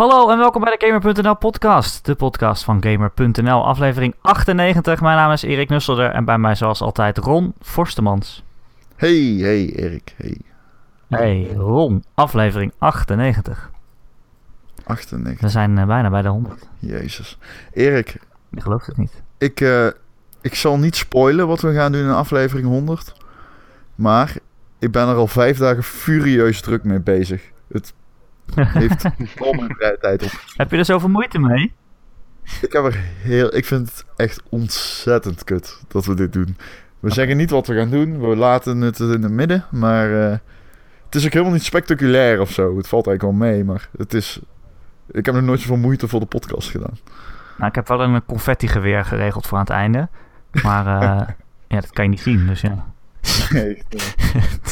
Hallo en welkom bij de Gamer.nl podcast, de podcast van Gamer.nl, aflevering 98. Mijn naam is Erik Nusselder en bij mij zoals altijd Ron Forstemans. Hey, hey Erik, hey. Hey Ron, aflevering 98. 98. We zijn uh, bijna bij de 100. Jezus. Erik. Je gelooft het niet. Ik, uh, ik zal niet spoilen wat we gaan doen in aflevering 100. Maar ik ben er al vijf dagen furieus druk mee bezig. Het heeft al mijn vrije tijd op. Heb je er zoveel moeite mee? Ik, heb er heel, ik vind het echt ontzettend kut dat we dit doen. We zeggen niet wat we gaan doen. We laten het in het midden. Maar uh, het is ook helemaal niet spectaculair of zo. Het valt eigenlijk wel mee. Maar het is... Ik heb nog nooit zoveel moeite voor de podcast gedaan. Nou, ik heb wel een confetti geweer geregeld voor aan het einde. Maar uh, ja, dat kan je niet zien. Dus ja.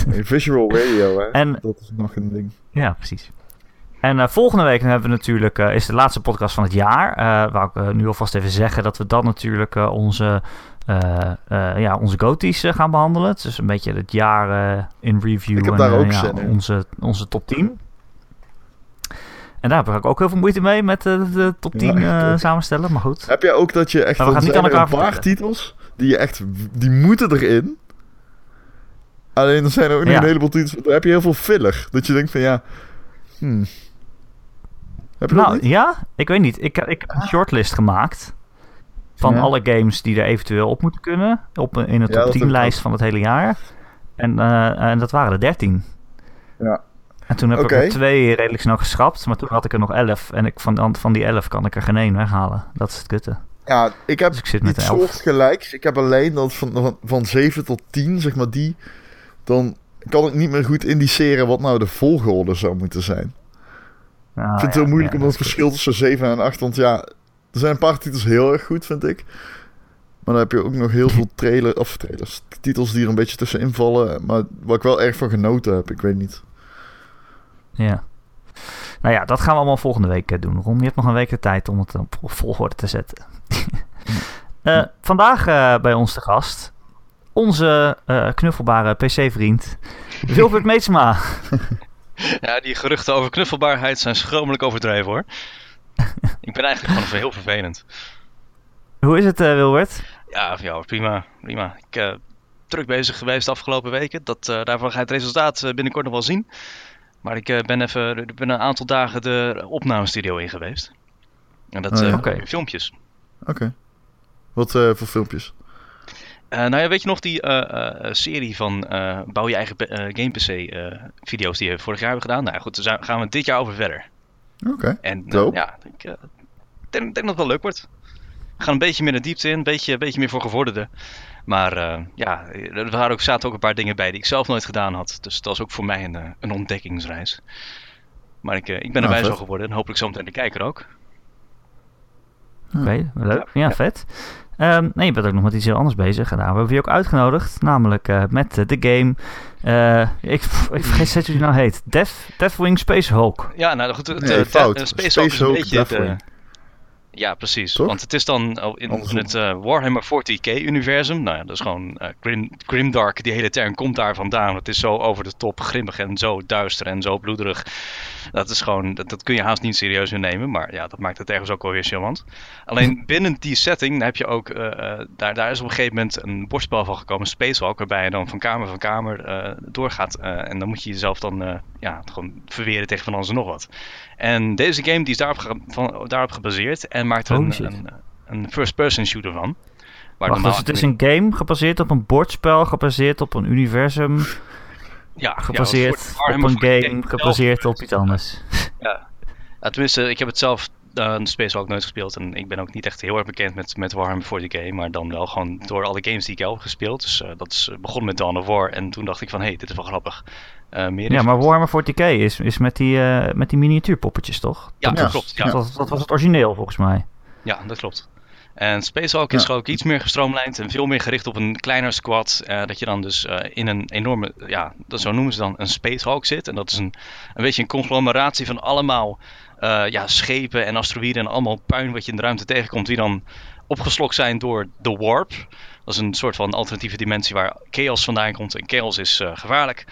Nee, visual radio, hè? En, dat is nog een ding. Ja, precies. En uh, volgende week hebben we natuurlijk, uh, is de laatste podcast van het jaar. Uh, waar ik nu alvast even zeggen dat we dan natuurlijk onze, ja, onze goties gaan behandelen. Het is een beetje het jaar in review. Ik heb en, daar ook ja, zin in. Onze, onze top 10. En daar heb ik ook heel veel moeite mee met de top 10 ja, samenstellen, maar goed. Heb jij ook dat je echt, maar we gaan niet aan elkaar een paar titels die je echt, die moeten erin. Alleen er zijn er ook nog Ja. een heleboel titels, daar heb je heel veel filler. Dat je denkt van ja, hmm. Heb je dat Nou niet? Ah. ja, ik weet niet. Ik, ik heb een shortlist gemaakt. Van Ja. alle games die er eventueel op moeten kunnen. Op, een- in Ja, top dat 10 heb ik lijst van het hele jaar. En, eh, en dat waren er 13. Ja. En toen heb ik er twee redelijk snel geschrapt. Maar toen had ik er nog 11. En ik, van, van die 11 kan ik er geen één weghalen. Dat is het kutte. Ja, ik heb Dus ik zit met elf. soortgelijks. Ik heb alleen dat van, van, van 7 tot 10, zeg maar die. Dan kan ik niet meer goed indiceren wat nou de volgorde zou moeten zijn. Nou, ik vind het ja, heel moeilijk ja, om dat verschil tussen 7 en 8. Want ja, er zijn een paar titels heel erg goed, vind ik. Maar dan heb je ook nog heel veel trailer, of trailers, titels die er een beetje tussenin vallen. Maar waar ik wel erg van genoten heb, ik weet niet. Ja. Nou ja, dat gaan we allemaal volgende week eh, doen. Ron, je hebt nog een week de tijd om het op volgorde te zetten. Eh, vandaag eh, bij ons te gast onze knuffelbare PC-vriend Wilbert Meetsma. Ja, die geruchten over knuffelbaarheid zijn schromelijk overdreven hoor. ik ben eigenlijk gewoon heel vervelend. Hoe is het, eh, Wilbert? Ja, ja prima, prima. Ik uh, druk bezig geweest de afgelopen weken. Dat, uh, daarvan ga je het resultaat binnenkort nog wel zien. Maar ik uh, ben even ben een aantal dagen de opnamestudio in geweest. En dat Oh, ja. uh, Oké. filmpjes. Oké. Wat eh, voor filmpjes? Uh, nou ja, weet je nog die uh, uh, serie van uh, bouw je eigen game PC video's die we vorig jaar hebben gedaan? Nou goed, daar gaan we dit jaar over verder. Oké. En uh, Dope. ja, ik uh, denk, denk dat het wel leuk wordt. We gaan een beetje meer de diepte in, een beetje, een beetje meer voor gevorderden. Maar uh, ja, er waren ook, zaten ook een paar dingen bij die ik zelf nooit gedaan had. Dus dat was ook voor mij een, een ontdekkingsreis. Maar ik, uh, ik ben Nou, erbij zo geworden en hopelijk zometeen de kijker ook. Oké, leuk. Ja, vet. Um, nee, je bent ook nog met iets heel anders bezig. En daar hebben we je ook uitgenodigd. Namelijk uh, met uh, de game. Uh, ik, ik vergeet steeds hoe die nou heet. Death, Deathwing Space Hulk. Ja, nou goed. Het, Nee, uh, fout. Space, Space Hulk is een Hulk, beetje de... Ja, precies. Toch? Want het is dan in, Andersom. het uh, Warhammer 40k-universum. Nou ja, dat is gewoon uh, grim, grimdark. Die hele term komt daar vandaan. Het is zo over de top grimmig en zo duister en zo bloederig. Dat is gewoon, dat, dat kun je haast niet serieus meer nemen. Maar ja, dat maakt het ergens ook wel weer charmant. Alleen binnen die setting heb je ook, uh, daar, daar is op een gegeven moment een bordspel van gekomen, Spacewalk, waarbij je dan van kamer van kamer doorgaat. En dan moet je jezelf dan ja, gewoon verweren tegen van alles en nog wat. En deze game die is daarop, ge van, daarop gebaseerd en maakt er een, een, een first-person shooter van. Wacht, dus het is een game gebaseerd op een bordspel, gebaseerd op een universum, ja, gebaseerd ja, op een game, gebaseerd op iets anders. Ja. ja, tenminste, ik heb het zelf uh, Spacewalk nooit gespeeld en ik ben ook niet echt heel erg bekend met, met Warhammer 40k, maar dan wel gewoon door alle games die ik al heb gespeeld. Dus uh, dat is begonnen met Dawn of War en toen dacht ik van, hé, hey, dit is wel grappig. Uh, meer ja, maar Warhammer 40k is, is met, die, uh, met die miniatuurpoppetjes, toch? Ja, Ja. dat klopt. Ja. Dat, was, dat was het origineel, volgens mij. Ja, dat klopt. En Spacewalk is Ja. ook iets meer gestroomlijnd en veel meer gericht op een kleiner squad. eh, dat je dan dus eh, in een enorme, ja, dat, zo noemen ze dan een Spacehawk zit. En dat is een, een beetje een conglomeratie van allemaal eh, ja, schepen en asteroïden en allemaal puin wat je in de ruimte tegenkomt. Die dan opgeslokt zijn door de warp. Dat is een soort van alternatieve dimensie waar chaos vandaan komt. En chaos is eh, gevaarlijk.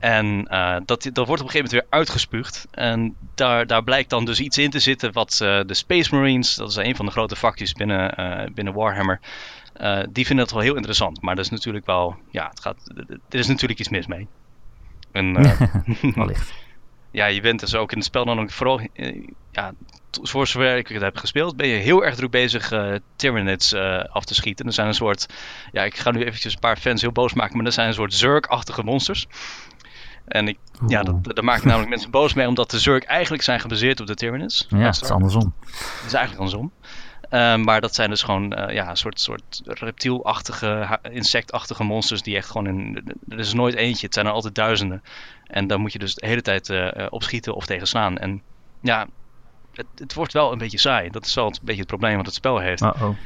En uh, dat, dat wordt op een gegeven moment weer uitgespuugd. En daar, daar blijkt dan dus iets in te zitten wat uh, de Space Marines, dat is een van de grote vakjes binnen, uh, binnen Warhammer, die vinden dat wel heel interessant. Maar dat is natuurlijk wel, ja, het gaat, er is natuurlijk iets mis mee. En, Wellicht. ja, je bent dus ook in het spel dan ook vooral, ja, voor zover ik het heb gespeeld, ben je heel erg druk bezig uh, Tyranids uh, af te schieten. Er zijn een soort, ja, ik ga nu eventjes een paar fans heel boos maken, maar er zijn een soort Zurk-achtige monsters. En ik, ja, dat, daar maak namelijk mensen boos mee, omdat de Zurk eigenlijk zijn gebaseerd op de Tyranids. Ja, het is andersom. Het is eigenlijk andersom. Uh, maar dat zijn dus gewoon uh, ja, een soort, soort reptielachtige, insectachtige monsters die echt gewoon in. Er is nooit eentje, het zijn er altijd duizenden. En daar moet je dus de hele tijd uh, opschieten of tegen slaan. En ja, het, het, wordt wel een beetje saai. Dat is wel een beetje het probleem wat het spel heeft. Uh -oh.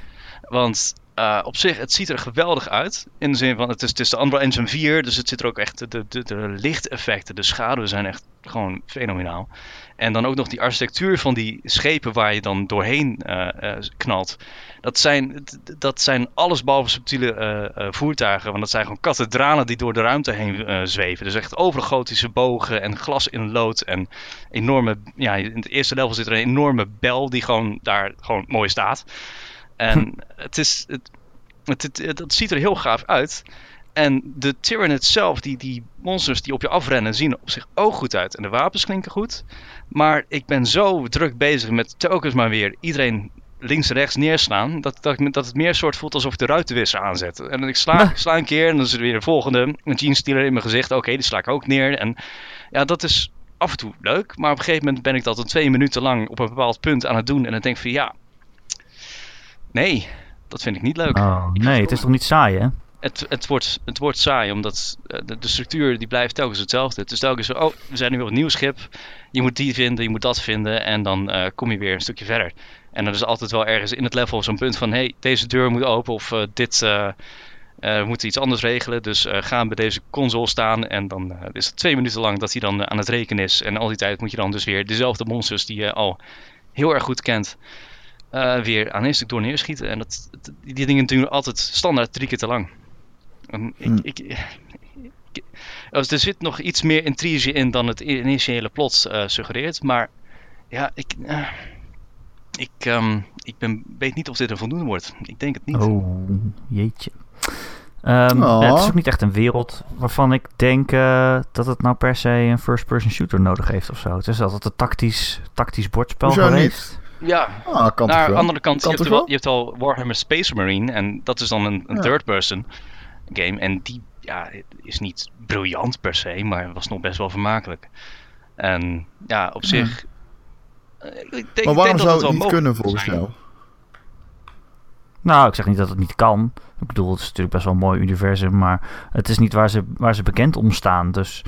Want uh, op zich, het ziet er geweldig uit. In de zin van, het is, het is de Unreal Engine 4, dus het zit er ook echt, de, de, de lichteffecten, de schaduwen zijn echt gewoon fenomenaal. En dan ook nog die architectuur van die schepen waar je dan doorheen uh, uh, knalt. Dat zijn, dat zijn allesbehalve subtiele uh, voertuigen. Want dat zijn gewoon kathedralen die door de ruimte heen zweven. Dus echt overgotische bogen en glas in lood. En enorme, ja, in het eerste level zit er een enorme bel die gewoon daar gewoon mooi staat. En het is, het, het, het, het, het ziet er heel gaaf uit. En de Tyranid zelf, die, die monsters die op je afrennen, zien er op zich ook goed uit. En de wapens klinken goed. Maar ik ben zo druk bezig met telkens maar weer iedereen links en rechts neerslaan. Dat, dat, dat het meer soort voelt alsof ik de ruitenwisser aanzet. En ik sla, ik sla een keer en dan is er weer de volgende. Een jeans stealer in mijn gezicht. Oké, okay, die sla ik ook neer. En ja, dat is af en toe leuk. Maar op een gegeven moment ben ik dat een twee minuten lang op een bepaald punt aan het doen. En dan denk ik van ja, nee, dat vind ik niet leuk. Oh, nee, het is toch niet saai hè? Het, het, wordt, het wordt saai, omdat de, de, structuur die blijft telkens hetzelfde. Het is telkens zo, oh, we zijn nu op een nieuw schip. Je moet die vinden, je moet dat vinden. En dan uh, kom je weer een stukje verder. En er is altijd wel ergens in het level zo'n punt van... hé, hey, deze deur moet open of uh, dit... Uh, we moeten iets anders regelen, dus gaan bij deze console staan. En dan is het twee minuten lang dat hij dan aan het rekenen is. En al die tijd moet je dan dus weer dezelfde monsters die je al heel erg goed kent... weer aan een stuk door neerschieten. En dat, die dingen duren altijd standaard drie keer te lang. Ik, Hmm. ik, ik, dus er zit nog iets meer intrige in dan het initiële plot uh, suggereert. Maar ja, ik, uh, ik, um, ik ben, weet niet of dit een voldoende wordt. Ik denk het niet. Oh, jeetje. Um, oh. ja, het is ook niet echt een wereld waarvan ik denk uh, dat het nou per se een first-person shooter nodig heeft of zo. Het is altijd een tactisch, tactisch bordspel Hoezo geweest. Niet? Ja, ah, kan naar de andere kant, kan je, hebt wel, je hebt al Warhammer Space Marine en dat is dan een, een ja. third person game. En die ja, is niet briljant per se, maar was nog best wel vermakelijk. En ja, op zich. Ja. Ik denk, maar waarom ik denk zou het, het niet kunnen volgens jou? Nou, ik zeg niet dat het niet kan. Ik bedoel, het is natuurlijk best wel een mooi universum, maar het is niet waar ze, waar ze bekend om staan. Dus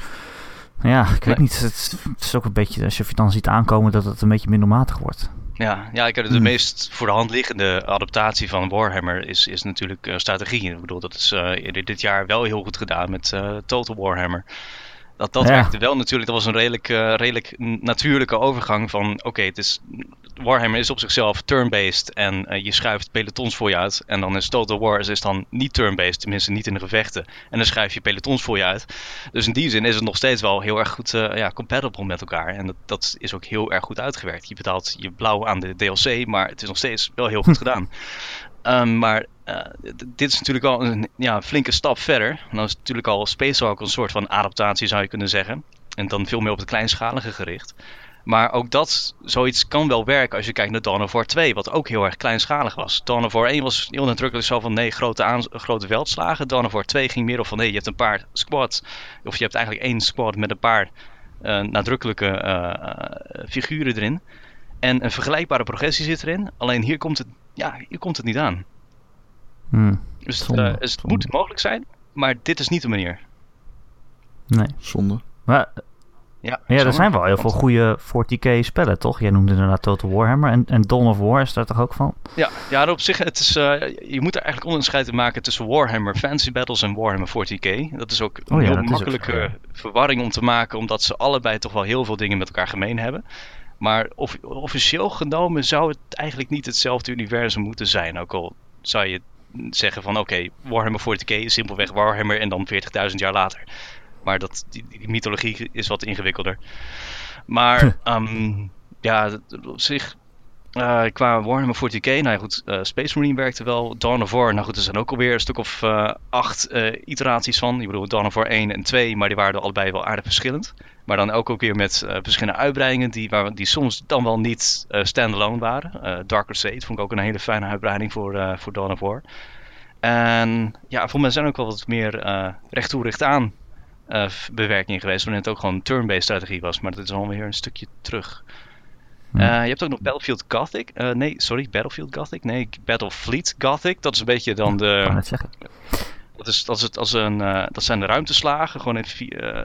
ja, ik weet nee. niet. Het, het, is ook een beetje, als je dan ziet aankomen, dat het een beetje middelmatig wordt. Ja, ja ik de hmm. meest voor de hand liggende adaptatie van Warhammer is, is natuurlijk uh, strategie. Ik bedoel, dat is uh, dit jaar wel heel goed gedaan met uh, Total Warhammer. Dat, dat ja. werkte wel natuurlijk. Dat was een redelijk, uh, redelijk natuurlijke overgang van... Oké, okay, het is Warhammer is op zichzelf turn-based en uh, je schuift pelotons voor je uit. En dan is Total Wars is dan niet turn-based, tenminste niet in de gevechten. En dan schuif je pelotons voor je uit. Dus in die zin is het nog steeds wel heel erg goed uh, ja, compatible met elkaar. En dat, dat, is ook heel erg goed uitgewerkt. Je betaalt je blauw aan de DLC, maar het is nog steeds wel heel goed gedaan. Um, maar uh, dit is natuurlijk al een ja, flinke stap verder. Dan is natuurlijk al Space Hulk een soort van adaptatie zou je kunnen zeggen. En dan veel meer op het kleinschalige gericht. Maar ook dat, zoiets kan wel werken als je kijkt naar Dawn of War 2, wat ook heel erg kleinschalig was. Dawn of War 1 was heel nadrukkelijk zo van nee, grote, grote veldslagen. Dawn of War 2 ging meer van nee, je hebt een paar squads, of je hebt eigenlijk één squad met een paar uh, nadrukkelijke uh, figuren erin. En een vergelijkbare progressie zit erin, alleen hier komt het, ja, hier komt het niet aan. Hmm. Dus, zonde, dus het moet mogelijk zijn, maar dit is niet de manier. Nee. Zonde. Maar ja, ja er zijn wel heel veel goede 40k spellen, toch? Jij noemde inderdaad Total Warhammer en, en Dawn of War is daar toch ook van? Ja, ja op zich, het is, uh, je moet er eigenlijk onderscheid in maken tussen Warhammer Fantasy Battles en Warhammer 40k. Dat is ook een oh ja, heel makkelijke verwarring om te maken, omdat ze allebei toch wel heel veel dingen met elkaar gemeen hebben. Maar of, officieel genomen zou het eigenlijk niet hetzelfde universum moeten zijn. Ook al zou je zeggen van oké, okay, Warhammer 40k is simpelweg Warhammer en dan 40.000 jaar later. Maar dat, die, die mythologie is wat ingewikkelder. Maar um, ja, op zich uh, qua Warhammer 40k, nou ja, goed, uh, Space Marine werkte wel. Dawn of War, nou goed, er zijn ook alweer een stuk of uh, acht iteraties van. Ik bedoel, Dawn of War 1 en 2, maar die waren allebei wel aardig verschillend. Maar dan ook, ook weer met verschillende uitbreidingen die, waar, die soms dan wel niet standalone waren. Dark Crusade vond ik ook een hele fijne uitbreiding voor, voor Dawn of War. En ja, voor mij zijn ook wel wat meer recht toe, aan bewerking geweest. Wanneer het ook gewoon turn-based strategie was. Maar dat is alweer een stukje terug. Uh, je hebt ook nog Battlefield Gothic. Uh, nee, sorry, Battlefield Gothic. Nee, Battlefleet Gothic. Dat is een beetje dan de. Zeggen. Dat, is, dat, is het als een, uh, dat zijn de ruimteslagen. Gewoon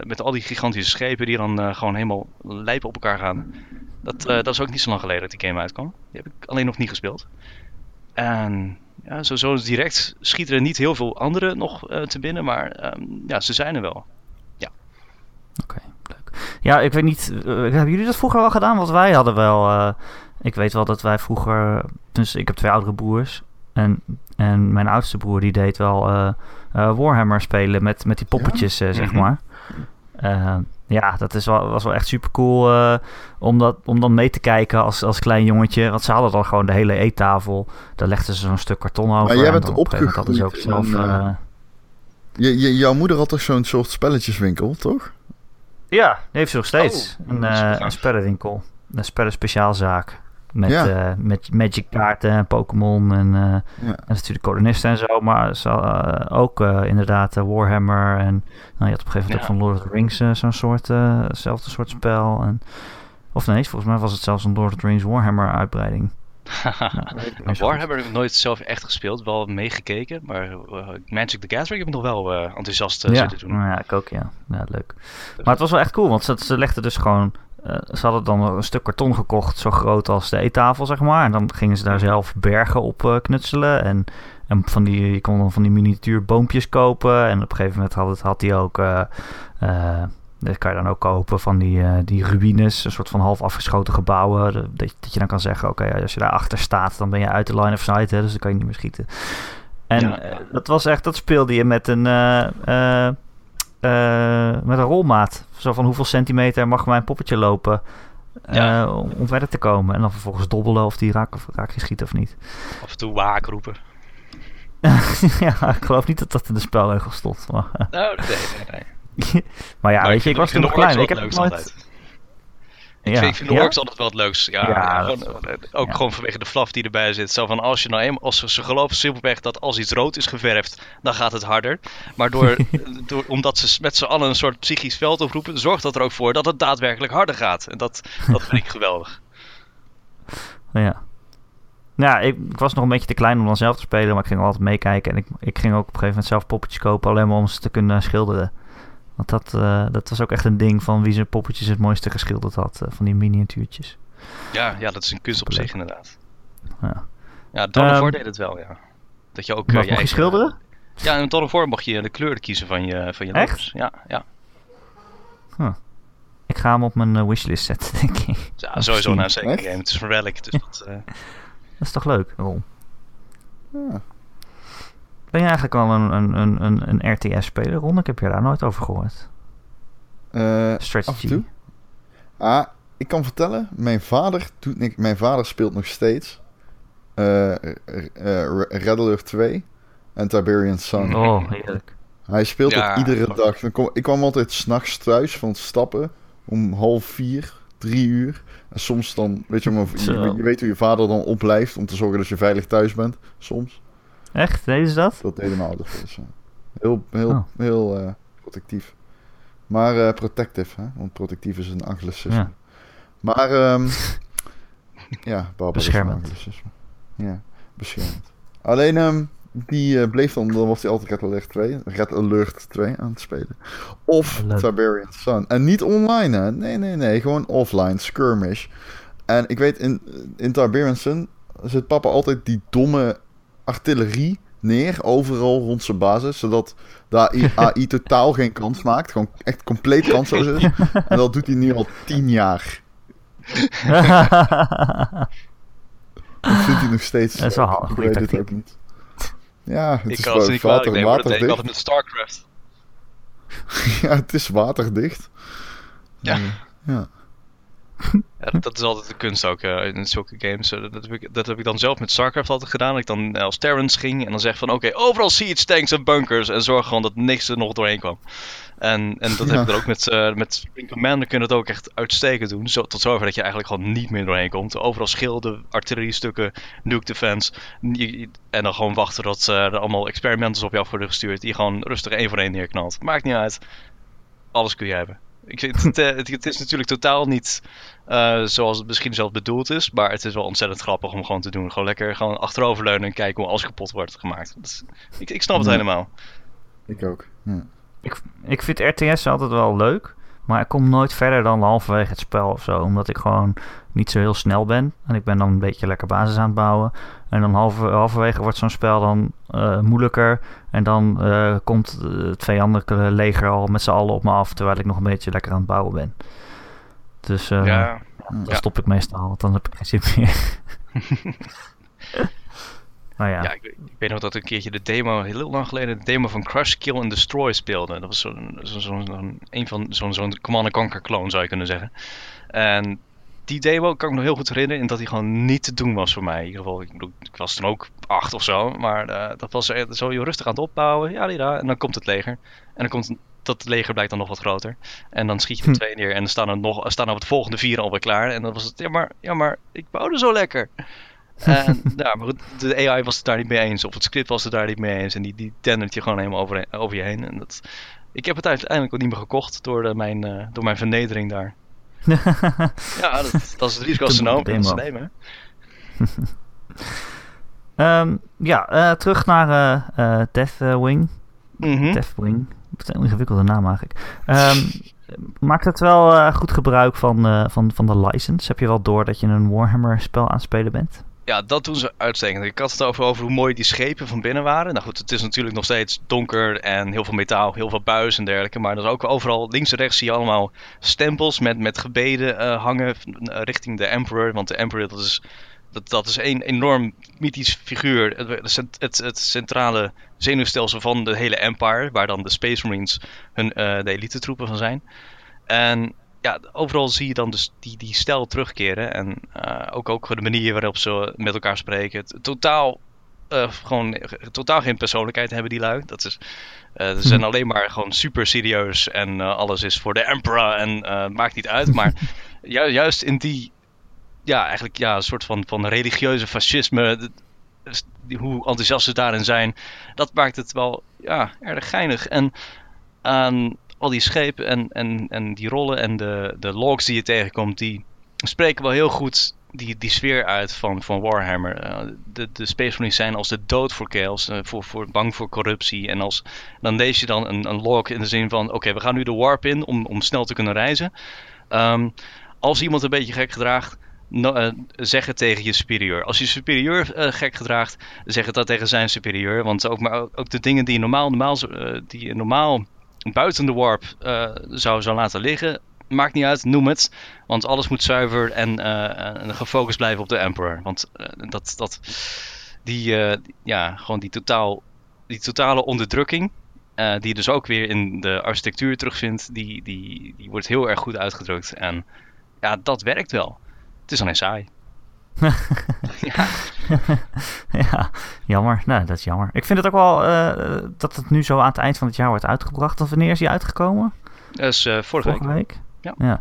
met al die gigantische schepen die dan gewoon helemaal lijpen op elkaar gaan. Dat, dat is ook niet zo lang geleden dat die game uitkwam. Die heb ik alleen nog niet gespeeld. En ja, zo, zo direct schieten er niet heel veel andere nog te binnen. Maar um, ja, ze zijn er wel. Ja. Oké. Okay. Ja, ik weet niet. Uh, hebben jullie dat vroeger al gedaan? Want wij hadden wel. Uh, ik weet wel dat wij vroeger. Dus ik heb twee oudere broers. En, en mijn oudste broer die deed wel uh, Warhammer spelen met, met die poppetjes, ja? zeg mm-hmm. maar. ja, dat is wel, was wel echt super cool om, dat, om dan mee te kijken als, als klein jongetje. Want ze hadden dan gewoon de hele eettafel. Daar legden ze zo'n stuk karton over. Maar jij bent opgegroeid. Ze ook zelf. je, je, jouw moeder had toch zo'n soort spelletjeswinkel, toch? Ja, die heeft ze nog steeds. Oh, een, uh, een spellenwinkel. Een spellen-speciaalzaak. Met, ja. uh, met Magic kaarten en Pokémon en, uh, ja. en natuurlijk kolonisten en zo. Maar ze, ook inderdaad Warhammer. En nou, je had op een gegeven moment ook van Lord of the Rings zo'n soort, hetzelfde soort spel. En, of nee, volgens mij was het zelfs een Lord of the Rings Warhammer uitbreiding. Nou, Warhammer heb ik nooit zelf echt gespeeld, wel meegekeken. Maar uh, Magic the Gathering heb ik nog wel uh, enthousiast uh, ja. zitten doen. Ja, ik ook, ja. ja. Leuk. Maar het was wel echt cool, want ze, ze legden dus gewoon... ze hadden dan een stuk karton gekocht, zo groot als de eettafel, zeg maar. En dan gingen ze daar zelf bergen op knutselen. En, en van die, je kon dan van die miniatuur boompjes kopen. En op een gegeven moment had, had hij ook... Dat kan je dan ook kopen van die, uh, die ruïnes, een soort van half afgeschoten gebouwen. Dat, dat je dan kan zeggen, oké, als je daar achter staat, dan ben je uit de line of sight, hè, dus dan kan je niet meer schieten. En ja. uh, dat was echt, dat speelde je met een, met een rolmaat. Zo van hoeveel centimeter mag mijn poppetje lopen ja. om, om, verder te komen. En dan vervolgens dobbelen of die raak, of raak je schiet of niet. Af en toe waak roepen. ja, ik geloof niet dat dat in de spelregel stond. Maar, nou, nee, nee, nee. maar ja, weet je, ik was toen nog klein. Ik heb het nooit... Ik, ja. vind, ik vind de ja? altijd wel het leukst. Ja, ja gewoon, eh, ook gewoon vanwege de fluff die erbij zit. Zo van als je nou eenmaal, als ze geloven simpelweg dat als iets rood is geverfd, dan gaat het harder. Maar door, door, omdat ze met z'n allen een soort psychisch veld oproepen, zorgt dat er ook voor dat het daadwerkelijk harder gaat. En dat, dat vind ik geweldig. Ja. Ja, ik, ik, was nog een beetje te klein om dan zelf te spelen, maar ik ging altijd meekijken. En ik, ik ging ook op een gegeven moment zelf poppetjes kopen, alleen maar om ze te kunnen schilderen. Want dat, uh, dat was ook echt een ding van wie zijn poppetjes het mooiste geschilderd had. Uh, van die miniatuurtjes. Ja, ja, dat is een kunst op zich inderdaad. Ja, ja Dawn War deed het wel, ja. Dat je ook... Uh, je, je schilderen? Ja, in Dawn of mag je de kleur kiezen van je, van je Echt? Ja, ja. Huh. Ik ga hem op mijn wishlist zetten, denk ik. Ja, sowieso naar een zeker game. Het is een relic, dus dat... dat is toch leuk, Ron? Ja. Ben je eigenlijk wel een, een, een, een RTS-speler, Ron? Ik heb je daar nooit over gehoord. Uh, Strategy. Ah, ik kan vertellen, mijn vader, doet mijn vader speelt nog steeds uh, uh, Red Alert 2 en Tiberian Sun. Oh, heerlijk. Hij speelt ja, het iedere dag. Dan kom, ik kwam altijd s'nachts thuis van het stappen om half vier, drie uur. En soms dan, weet je, je, je weet hoe je vader dan opblijft om te zorgen dat je veilig thuis bent, soms. Echt? Deden ze dat? Dat deden mijn ouders. Heel, heel, oh. heel uh, protectief. Maar uh, protective, hè? want protectief is een anglicisme. Ja. Maar, um, ja, beschermend. Ja, beschermend. Alleen, um, die uh, bleef dan, dan was hij altijd Red Alert 2, Red Alert 2 aan het spelen. Of Tiberian Sun. En niet online, hè? Nee, nee, nee. Gewoon offline, skirmish. En ik weet, in, in Tiberian Sun zit papa altijd die domme artillerie neer, overal rond zijn basis, zodat de AI totaal geen kans maakt. Gewoon echt compleet kansloos is. En dat doet hij nu al tien jaar. dat vindt hij nog steeds. Dat is wel handig. Ik weet het ook niet. Ja, het ik is kan het niet water, water, water, water, ik altijd met StarCraft. ja, het is waterdicht. Ja. Ja. Ja, dat, dat is altijd de kunst ook eh, in zulke games. Eh, dat, heb ik, dat heb ik dan zelf met StarCraft altijd gedaan. Dat ik dan eh, als Terrence ging en dan zeg van oké, overal siege tanks en bunkers. En zorg gewoon dat niks er nog doorheen kwam. En, en dat Ja. heb ik er ook met, eh met Spring Commander kun je het ook echt uitstekend doen. Zo, tot zover dat je eigenlijk gewoon niet meer doorheen komt. Overal schilden, artilleriestukken, nuke defense. En dan gewoon wachten tot eh, er allemaal experimenters op af worden gestuurd. Die gewoon rustig één voor één neerknalt. Maakt niet uit. Alles kun je hebben. Ik, vind het, eh, het, het is natuurlijk totaal niet eh, zoals het misschien zelf bedoeld is. Maar het is wel ontzettend grappig om gewoon te doen. Gewoon lekker gewoon achteroverleunen en kijken hoe alles kapot wordt gemaakt. Is- ik, ik snap het Ja. helemaal. Ik ook. Ja. Ik, ik vind RTS altijd wel leuk, maar ik kom nooit verder dan halverwege het spel of zo. Omdat ik gewoon niet zo heel snel ben. En ik ben dan een beetje lekker basis aan het bouwen. En dan halver, halverwege wordt zo'n spel dan eh, moeilijker. En dan eh, komt eh, het vijandelijke leger al met z'n allen op me af, terwijl ik nog een beetje lekker aan het bouwen ben. Dus eh, ja, dan Ja. stop ik meestal, want dan heb ik geen zin meer. nou ja, Ja, ik, ik weet nog dat een keertje de demo, heel lang geleden, de demo van Crush, Kill and Destroy speelde. Dat was zo'n, zo'n, zo'n, zo'n- een van zo'n, zo'n Command Conquer clone zou je kunnen zeggen. En die demo kan ik me nog heel goed herinneren, in dat die gewoon niet te doen was voor mij. In ieder geval, ik, bedoel, ik was toen ook acht of zo, maar eh, dat was eh, zo je rustig aan het opbouwen. Ja, ja, en dan komt het leger. En dan komt dat leger blijkt dan nog wat groter. En dan schiet je er Hm. twee neer en dan staan er nog staan er op het volgende vier alweer klaar. En dan was het, ja maar, ja, maar ik bouwde zo lekker. En, ja, maar goed, de AI was het daar niet mee eens. Of het script was het daar niet mee eens. En die, die dendert je gewoon helemaal over, over je heen. En dat, ik heb het uiteindelijk ook niet meer gekocht door, de, mijn, eh, door mijn vernedering daar. Ja, dat, dat is het risico Te ze. Dat ze demo. nemen. Ja eh, terug naar eh eh Deathwing. Mhm. Deathwing. Dat is een ingewikkelde naam eigenlijk. Ehm, maakt het wel goed gebruik van, van, van de license? Heb je wel door dat je een Warhammer spel aan het spelen bent? Ja, dat doen ze uitstekend. Ik had het over, over hoe mooi die schepen van binnen waren. Nou goed, het is natuurlijk nog steeds donker en heel veel metaal, heel veel buis en dergelijke. Maar er is ook overal links en rechts zie je allemaal stempels met, met gebeden eh, hangen eh, richting de Emperor. Want de Emperor, dat is, dat, dat is een enorm mythisch figuur. Het, het, het, centrale zenuwstelsel van de hele Empire, waar dan de Space Marines hun, eh, de elite troepen van zijn. En ja, overal zie je dan dus die, die stijl terugkeren. En eh, ook, ook de manier waarop ze met elkaar spreken. Totaal, eh, gewoon, totaal geen persoonlijkheid hebben die lui. Dat is, eh, ze zijn alleen maar gewoon super serieus. En alles is voor de emperor. En maakt niet uit. Maar ju- juist in die, ja, eigenlijk ja, een soort van, van religieuze fascisme. die- hoe enthousiast ze daarin zijn. Dat maakt het wel ja, erg geinig. En aan al die schepen en, en, en die rollen en de, de logs die je tegenkomt, die spreken wel heel goed die, die sfeer uit van, van Warhammer. Eh, de, de Space Marines zijn als de dood voor chaos, eh, voor, voor, bang voor corruptie. En als, dan lees je dan een, een log in de zin van, oké, we gaan nu de warp in om, om snel te kunnen reizen. Ehm, als iemand een beetje gek gedraagt, eh, zeg het tegen je superieur. Als je superieur gek gedraagt, zeg het dat tegen zijn superieur. Want ook, maar ook, de dingen die normaal, normaal, die normaal buiten de warp eh, zou, zou laten liggen, maakt niet uit, noem het. Want alles moet zuiver en, eh, gefocust blijven op de Emperor. Want eh, dat, dat, die, ja, gewoon die, totaal, die totale onderdrukking, die je dus ook weer in de architectuur terugvindt, die, die, die wordt heel erg goed uitgedrukt. En ja, dat werkt wel. Het is alleen saai. Ja, ja, jammer. Nee, dat is jammer. Ik vind het ook wel eh, dat het nu zo aan het eind van het jaar wordt uitgebracht. Want wanneer is die uitgekomen? dat is eh, vorige week. Vorige week? Ja.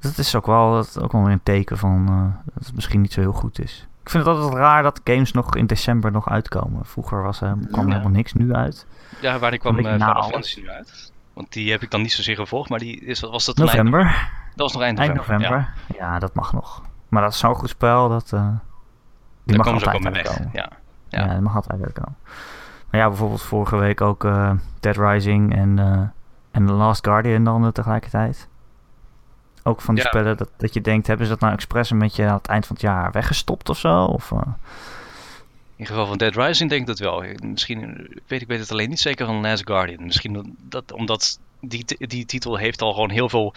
Dat is ook wel, dat ook wel weer een teken van eh, dat het misschien niet zo heel goed is. Ik vind het altijd raar dat games nog in december nog uitkomen. Vroeger was, kwam Ja. helemaal niks nu uit. Ja, waar die kwam na Final alles. Fantasy nu uit. Want die heb ik dan niet zozeer gevolgd, maar die is, was dat eind- November. dat was nog eind november. Ja. Ja. dat mag nog. Maar dat is zo'n goed spel dat. eh die Daar mag komen altijd wel mee weg. uitkomen. Ja. Ja. Ja. dat mag altijd uitkomen. Maar ja, bijvoorbeeld vorige week ook eh, Dead Rising en, eh, en The Last Guardian dan tegelijkertijd. Ook van die Ja. spellen dat, dat je denkt, hebben ze dat nou expres een beetje aan het eind van het jaar weggestopt of zo? Of, eh, In geval van Dead Rising denk ik dat wel. Misschien, weet, ik weet het alleen niet zeker van Last Guardian. Misschien dat, omdat die, die titel heeft al gewoon heel veel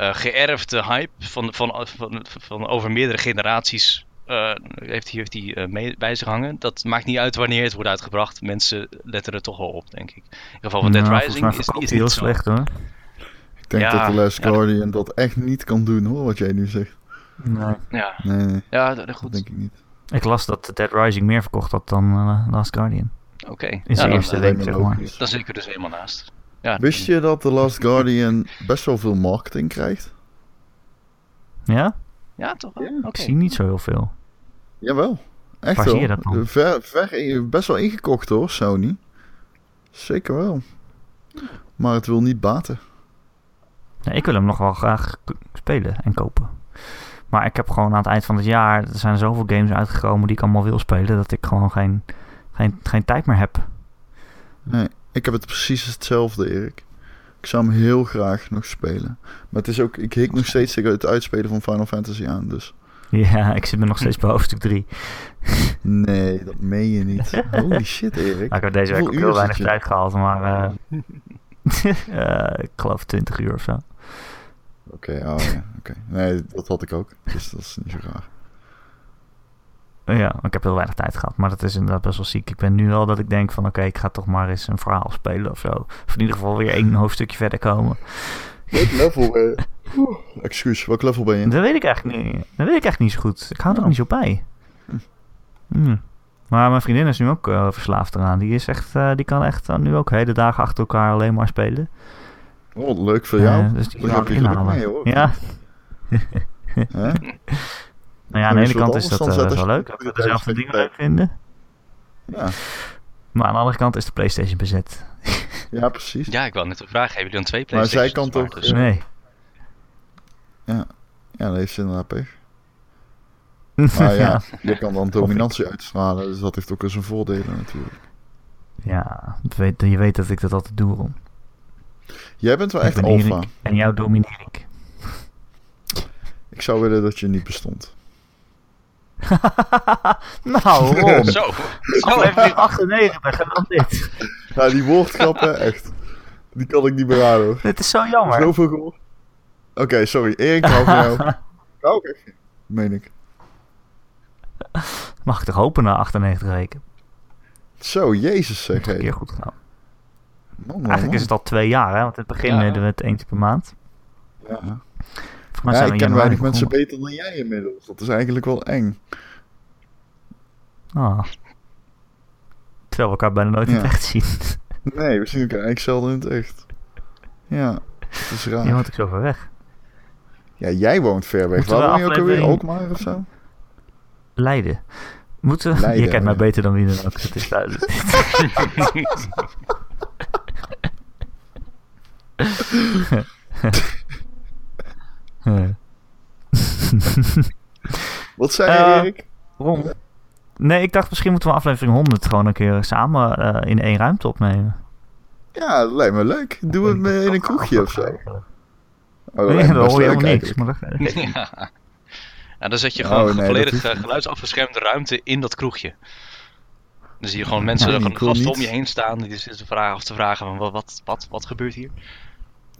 eh geërfde hype van, van, van, van over meerdere generaties. eh, heeft hij heeft die, eh, mee, bij zich hangen. Dat maakt niet uit wanneer het wordt uitgebracht. Mensen letten er toch wel op, denk ik. In geval van Dead nou, Rising is, hij heel niet zo. slecht hoor. denk Ja, dat The Last ja. Guardian dat echt niet kan doen, hoor, wat jij nu zegt. Nee. Ja, Nee, nee, ja dat, dat goed. denk ik niet. Ik las dat Dead Rising meer verkocht had dan eh, Last Guardian. Oké. In Ja, zijn dan, eerste week, zeg maar. dan zit ik er dus helemaal naast. Ja, Wist je dat The Last Guardian best wel veel marketing krijgt? Ja? Ja, toch wel? Ja. Oké. Ik zie niet zo heel veel. Jawel. Echt Waar wel. zie je dat dan? Ver, ver, in- best wel ingekocht hoor, Sony. Zeker wel. Maar het wil niet baten. Ik wil hem nog wel graag spelen en kopen. Maar ik heb gewoon aan het eind van het jaar... Er zijn zoveel games uitgekomen die ik allemaal wil spelen... dat ik gewoon geen, geen, geen tijd meer heb. Nee, ik heb het precies hetzelfde, Erik. Ik zou hem heel graag nog spelen. Maar het is ook, ik hik nog steeds tegen het uitspelen van Final Fantasy aan. Dus Ja, ik zit me nog steeds bij hoofdstuk 3. nee, dat meen je niet. Holy shit, Erik. Maar ik heb deze week ook heel weinig tijd gehad, maar... eh, eh, ik geloof 20 uur of zo. Oké, oh ja, oké. Nee, dat had ik ook. Dus dat is niet zo raar. Ja, ik heb heel weinig tijd gehad, maar dat is inderdaad best wel ziek. Ik ben nu wel dat ik denk van oké, ik ga toch maar eens een verhaal spelen of zo. Of in ieder geval weer één hoofdstukje verder komen. Welk level? Oeh, Excuus, welk level ben je? Dat weet ik eigenlijk niet. Dat weet ik eigenlijk niet zo goed. Ik hou er Oh. niet zo bij. Hmm. Maar mijn vriendin is nu ook eh, verslaafd eraan. Die is echt, eh, die kan echt eh, nu ook hele dagen achter elkaar alleen maar spelen. Oh, leuk voor jou. Eh, dus die kan inhalen. mee, hoor. Ja? nou ja, aan de ene kant is dat eh, zetten wel leuk. Dat we dezelfde dingen leuk vinden. Ja. Maar aan de andere kant is de Playstation bezet. ja, precies. Ja, ik wil net een vraag. Hebben jullie dan twee Maar zij PlayStations? kan Maar toch, dus- eh, Nee. Ja, dan heeft ze inderdaad pech. Maar ja, je kan dan dominantie uitstralen. Dus dat heeft ook eens zijn voordelen natuurlijk. Ja, je weet dat ik dat altijd doe, Ron. Jij bent wel Ik echt ben alfa. En jou domineer ik. Ik zou willen dat je niet bestond. nou. Zo. Zo Aflevering 98 en dan dit. Ja, die woordgrappen, echt. Die kan ik niet meer aan hoor. Dit is zo jammer. Zoveel gehoord. Oké, sorry. Erik, hou van jou. Meen ik. Mag ik toch hopen na 98 weken? Zo, jezus zeg. Een keer goed gedaan. Man, man, Eigenlijk is het al twee jaar, hè? Want in het begin Ja. deden we het eentje per maand. Ja. Mij Ja, ik ken in weinig mensen beter dan jij inmiddels. Dat is eigenlijk wel eng. Ah. Terwijl we elkaar bijna nooit in het echt zien. Nee, we zien elkaar eigenlijk zelden in het echt. Ja, het is raar. Je woont ook zo ver weg. Ja, jij woont ver weg. Moeten Waar woon je ook alweer? aflevering- Alkmaar of zo? Leiden. Moeten we... Leiden, je kent mij beter dan wie dan ook. Het is duidelijk. Wat zei je, Eh, Erik? Ron? Nee, ik dacht misschien moeten we aflevering 100 gewoon een keer samen eh, in één ruimte opnemen. Ja, dat lijkt me leuk. Doe het me in een kroegje of zo. Oh, dat Nee, dan hoor je helemaal niks. Maar dat, ja. ja, dan zet je Oh, gewoon nee, volledig eh, geluidsafgeschermde ruimte in dat kroegje. Dan zie je gewoon mensen, Nee, gewoon gasten om je heen staan. Die zitten te vragen of te vragen van wat, wat, wat, wat gebeurt hier?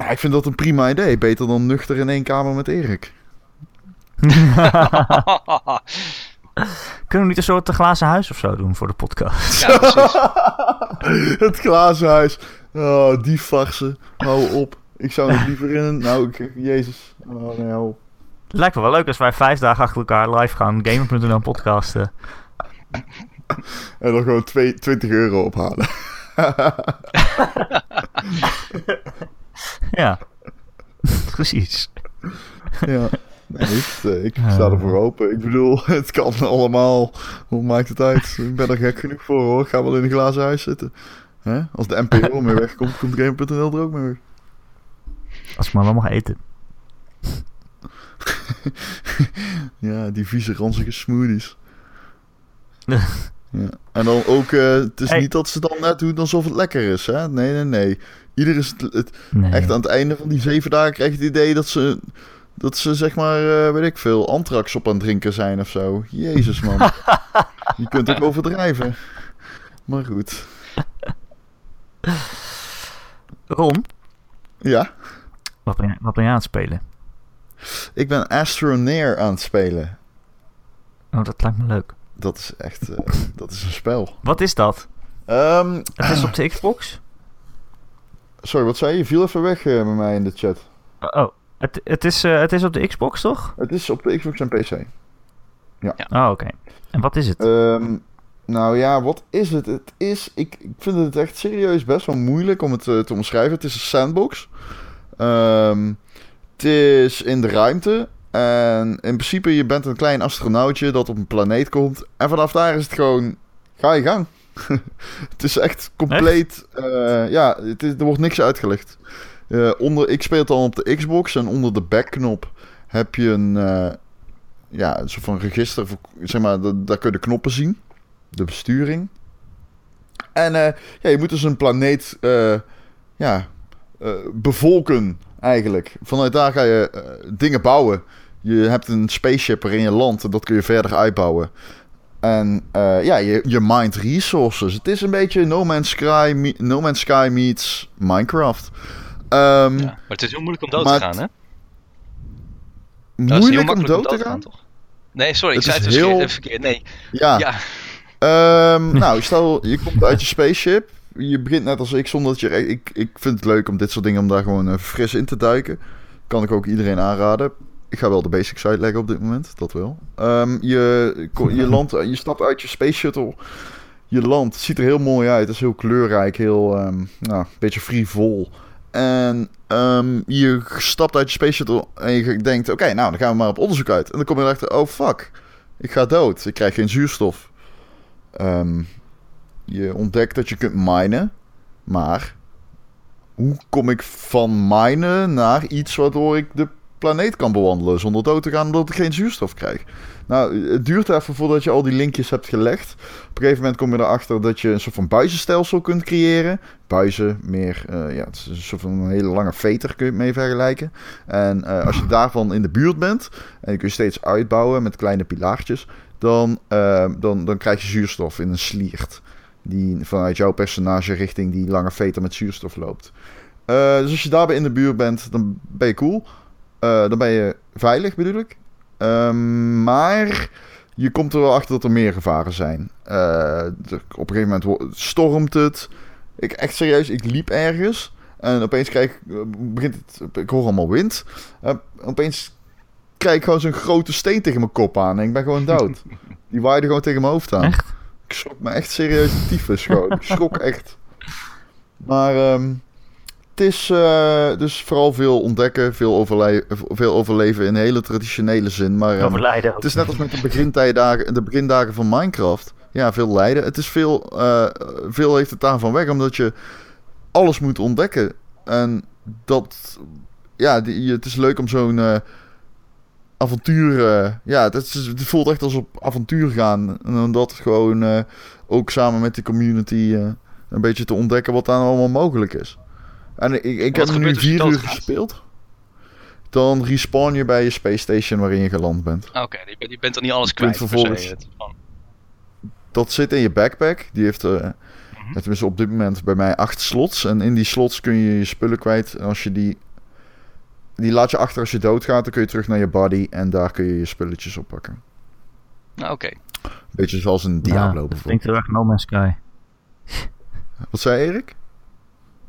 Nou, ik vind dat een prima idee. Beter dan nuchter in één kamer met Erik. Kunnen we niet een soort glazen huis of zo doen voor de podcast? ja, het glazen huis. Oh, die farsen. Hou op. Ik zou het liever in een... Nou, ik, jezus. Oh, nee, hou op. Het lijkt me wel leuk als wij vijf dagen achter elkaar live gaan Gamer.nl podcasten. En dan gewoon twee, 20 euro ophalen. Ja, precies. ja. Nee, ik, eh, ik sta ervoor open. Ik bedoel, het kan allemaal. Hoe maakt het uit? Ik ben er gek genoeg voor hoor. Ik ga wel in een glazen huis zitten. Hè? Als de NPO mee wegkomt, komt Game.nl er ook mee weg. Als ik maar wel mag eten. Ja, die vieze ranzige smoothies. Ja. En dan ook, eh, het is Hey. niet dat ze dan net doen alsof het lekker is, hè? Nee, nee, nee. Ieder is het, het- Nee. echt aan het einde van die zeven dagen krijg je het idee dat ze, dat ze zeg maar, eh, weet ik veel, antrax op aan het drinken zijn of zo. Jezus, man. je kunt ook overdrijven. Maar goed. Ron, Ja, wat ben, wat ben jij aan het spelen? ik ben Astroneer aan het spelen. Oh, dat lijkt me leuk. Dat is echt, eh, dat is een spel. Wat is dat? Ehm, Het is op de Xbox? Sorry, wat zei je? Je viel even weg eh, bij mij in de chat. Oh, het, het, is, eh, het is op de Xbox, toch? Het is op de Xbox en PC. Oh, oké. En wat is het? Ehm, nou ja, wat is het? Het is, ik, ik vind het echt serieus best wel moeilijk om het eh, te omschrijven. Het is een sandbox. Ehm, het is in de ruimte. En in principe, je bent een klein astronautje dat op een planeet komt. En vanaf daar is het gewoon, ga je gang. het is echt compleet, eh, ja, het is, er wordt niks uitgelegd. Eh, onder, ik speel het dan op de Xbox en onder de backknop heb je een, eh, ja, een soort van register, voor, zeg maar, da- daar kun je de knoppen zien. De besturing. En ja, je moet dus een planeet ja, bevolken eigenlijk. Vanuit daar ga je dingen bouwen. Je hebt een spaceship waarin je landt en dat kun je verder uitbouwen. En eh, ja, je, je mined resources. Het is een beetje No Man's Sky, no Man's Sky meets Minecraft. Ehm, Ja. Maar het is heel moeilijk om dood te gaan, hè? moeilijk, Nou, heel om makkelijk dood te gaan? toch? Nee, sorry, ik zei het dus heel- verkeerd- verkeerd. Nee, Ja. ja. Ehm, nou, stel je komt uit je spaceship. Je begint net als ik zonder dat je... Ik, ik vind het leuk om dit soort dingen om daar gewoon eh, fris in te duiken. Kan ik ook iedereen aanraden. Ik ga wel de basics uitleggen op dit moment, dat wel. Ehm, je, je, landt, je stapt uit je space shuttle. Je land ziet er heel mooi uit. Het is heel kleurrijk, heel ehm, nou, een beetje frivol. En ehm, je stapt uit je space shuttle en je denkt... Oké, nou, dan gaan we maar op onderzoek uit. En dan kom je erachter, oh fuck, ik ga dood. Ik krijg geen zuurstof. Je ontdekt dat je kunt minen. Maar hoe kom ik van minen naar iets waardoor ik de planeet kan bewandelen zonder dood te gaan omdat ik geen zuurstof krijg? Nou, het duurt even voordat je al die linkjes hebt gelegd. Op een gegeven moment kom je erachter dat je een soort van buizenstelsel kunt creëren. Buizen, meer, eh, ja, het is een soort van een hele lange veter kun je het mee vergelijken. En eh, als je daarvan in de buurt bent en je kun je steeds uitbouwen met kleine pilaartjes, dan, eh, dan, dan krijg je zuurstof in een sliert. Die vanuit jouw personage richting die lange veter met zuurstof loopt. Dus als je daarbij in de buurt bent, dan ben je cool. Eh, dan ben je veilig, bedoel ik. Ehm, maar je komt er wel achter dat er meer gevaren zijn. Eh, op een gegeven moment stormt het. Ik, echt serieus, ik liep ergens. En opeens krijg ik, eh, begint het, ik hoor allemaal wind. Opeens krijg ik gewoon zo'n grote steen tegen mijn kop aan. En ik ben gewoon dood. Die waaide gewoon tegen mijn hoofd aan. Echt? Ik schrok me echt serieus tyfus gewoon. Ik schrok echt. Maar ehm, het is eh, dus vooral veel ontdekken, veel, overle veel overleven in hele traditionele zin. Maar ehm, het is net als met de begintijdagen, de begindagen van Minecraft. Ja, veel lijden. Het is veel, eh, veel heeft het daarvan weg, omdat je alles moet ontdekken. En dat, ja, die, het is leuk om zo'n eh, avontuur, ja, het, is, het voelt echt als op avontuur gaan. En om dat gewoon ook samen met de community een beetje te ontdekken wat daar allemaal mogelijk is. En ik, ik heb nu je vier uur gespeeld. Dan respawn je bij je space station waarin je geland bent. Ah, Oké, je, bent- je bent dan niet alles Je kwijt. se. vervolgens- dat zit in je backpack. Die heeft, eh het is op dit moment bij mij acht slots. En in die slots kun je je spullen kwijt. En als je die, die laat je achter als je doodgaat, dan kun je terug naar je body. En daar kun je je spulletjes oppakken. Nou, oké. Beetje zoals een Ja, Diablo het bijvoorbeeld. klinkt heel erg No Man's Sky. Wat zei Erik?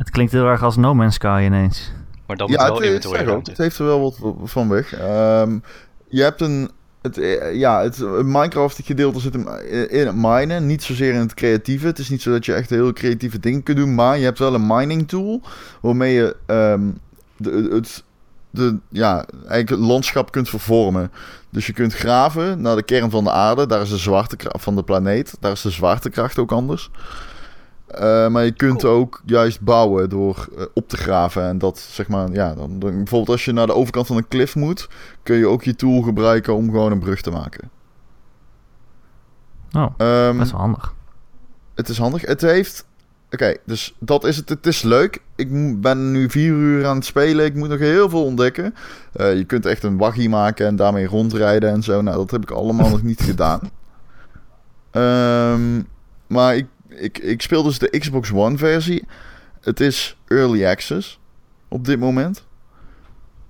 Het klinkt heel erg als No Man's Sky ineens. Maar dan moet ja, wel het, zeg ook, ruimte. het heeft er wel wat van weg. Ehm, je hebt een... Het, eh, ja, het Minecraft gedeelte zit hem in het minen, niet zozeer in het creatieve. Het is niet zo dat je echt heel creatieve dingen kunt doen, maar je hebt wel een mining tool waarmee je ehm, de, het, de, ja, eigenlijk het landschap kunt vervormen. Dus je kunt graven naar de kern van de aarde, daar is de zwaartekracht van de planeet, daar is de zwaartekracht ook anders. Eh, maar je kunt Cool. ook juist bouwen door eh, op te graven. En dat zeg maar, ja, dan, dan- bijvoorbeeld als je naar de overkant van een klif moet, kun je ook je tool gebruiken om gewoon een brug te maken. Oh, Ehm, best wel handig. het is handig. Het heeft. Oké, dus dat is het. Het is leuk. Ik ben nu vier uur aan het spelen. Ik moet nog heel veel ontdekken. Eh, je kunt echt een waggie maken en daarmee rondrijden en zo. Nou, dat heb ik allemaal nog niet gedaan. Ehm, maar ik, ik, ik speel dus de Xbox One versie. Het is early access op dit moment.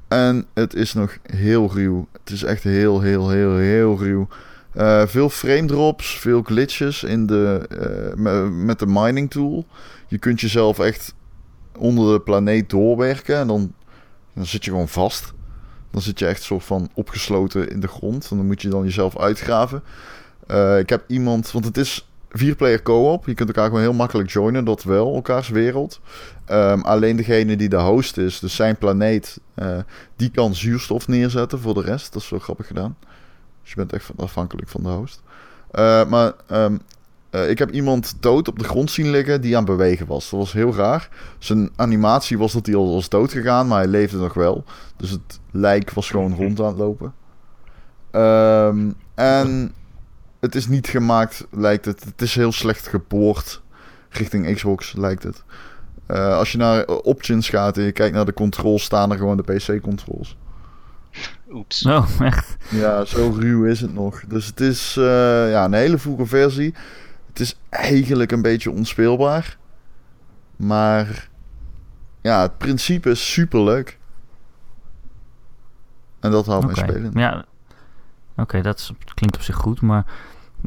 En het is nog heel ruw. Het is echt heel, heel, heel, heel ruw. Eh, veel frame drops, veel glitches in de, eh, me- met de mining tool. Je kunt jezelf echt onder de planeet doorwerken. En dan Dan zit je gewoon vast. Dan zit je echt soort van opgesloten in de grond. En dan moet je dan jezelf uitgraven. Eh, ik heb iemand, want het is vierplayer co-op. Je kunt elkaar gewoon heel makkelijk joinen, dat wel, elkaars wereld. Ehm, alleen degene die de host is, dus zijn planeet, eh, die kan zuurstof neerzetten voor de rest. Dat is wel grappig gedaan. Dus je bent echt afhankelijk van de host. Eh, maar ehm, eh, ik heb iemand dood op de grond zien liggen die aan het bewegen was. Dat was heel raar. Zijn animatie was dat hij al was dood gegaan, maar hij leefde nog wel. Dus het lijk was gewoon rond aan het lopen. Ehm, en het is niet gemaakt, lijkt het. Het is heel slecht geboord richting Xbox, lijkt het. Eh, als je naar options gaat en je kijkt naar de controls, staan er gewoon de PC-controls. Oeps. Oh, echt? Ja, zo ruw is het nog. Dus het is eh, ja, een hele vroege versie. Het is eigenlijk een beetje onspeelbaar. Maar ja, het principe is super leuk. En dat houdt Oké. mij spelen. Ja, oké, dat klinkt op zich goed, maar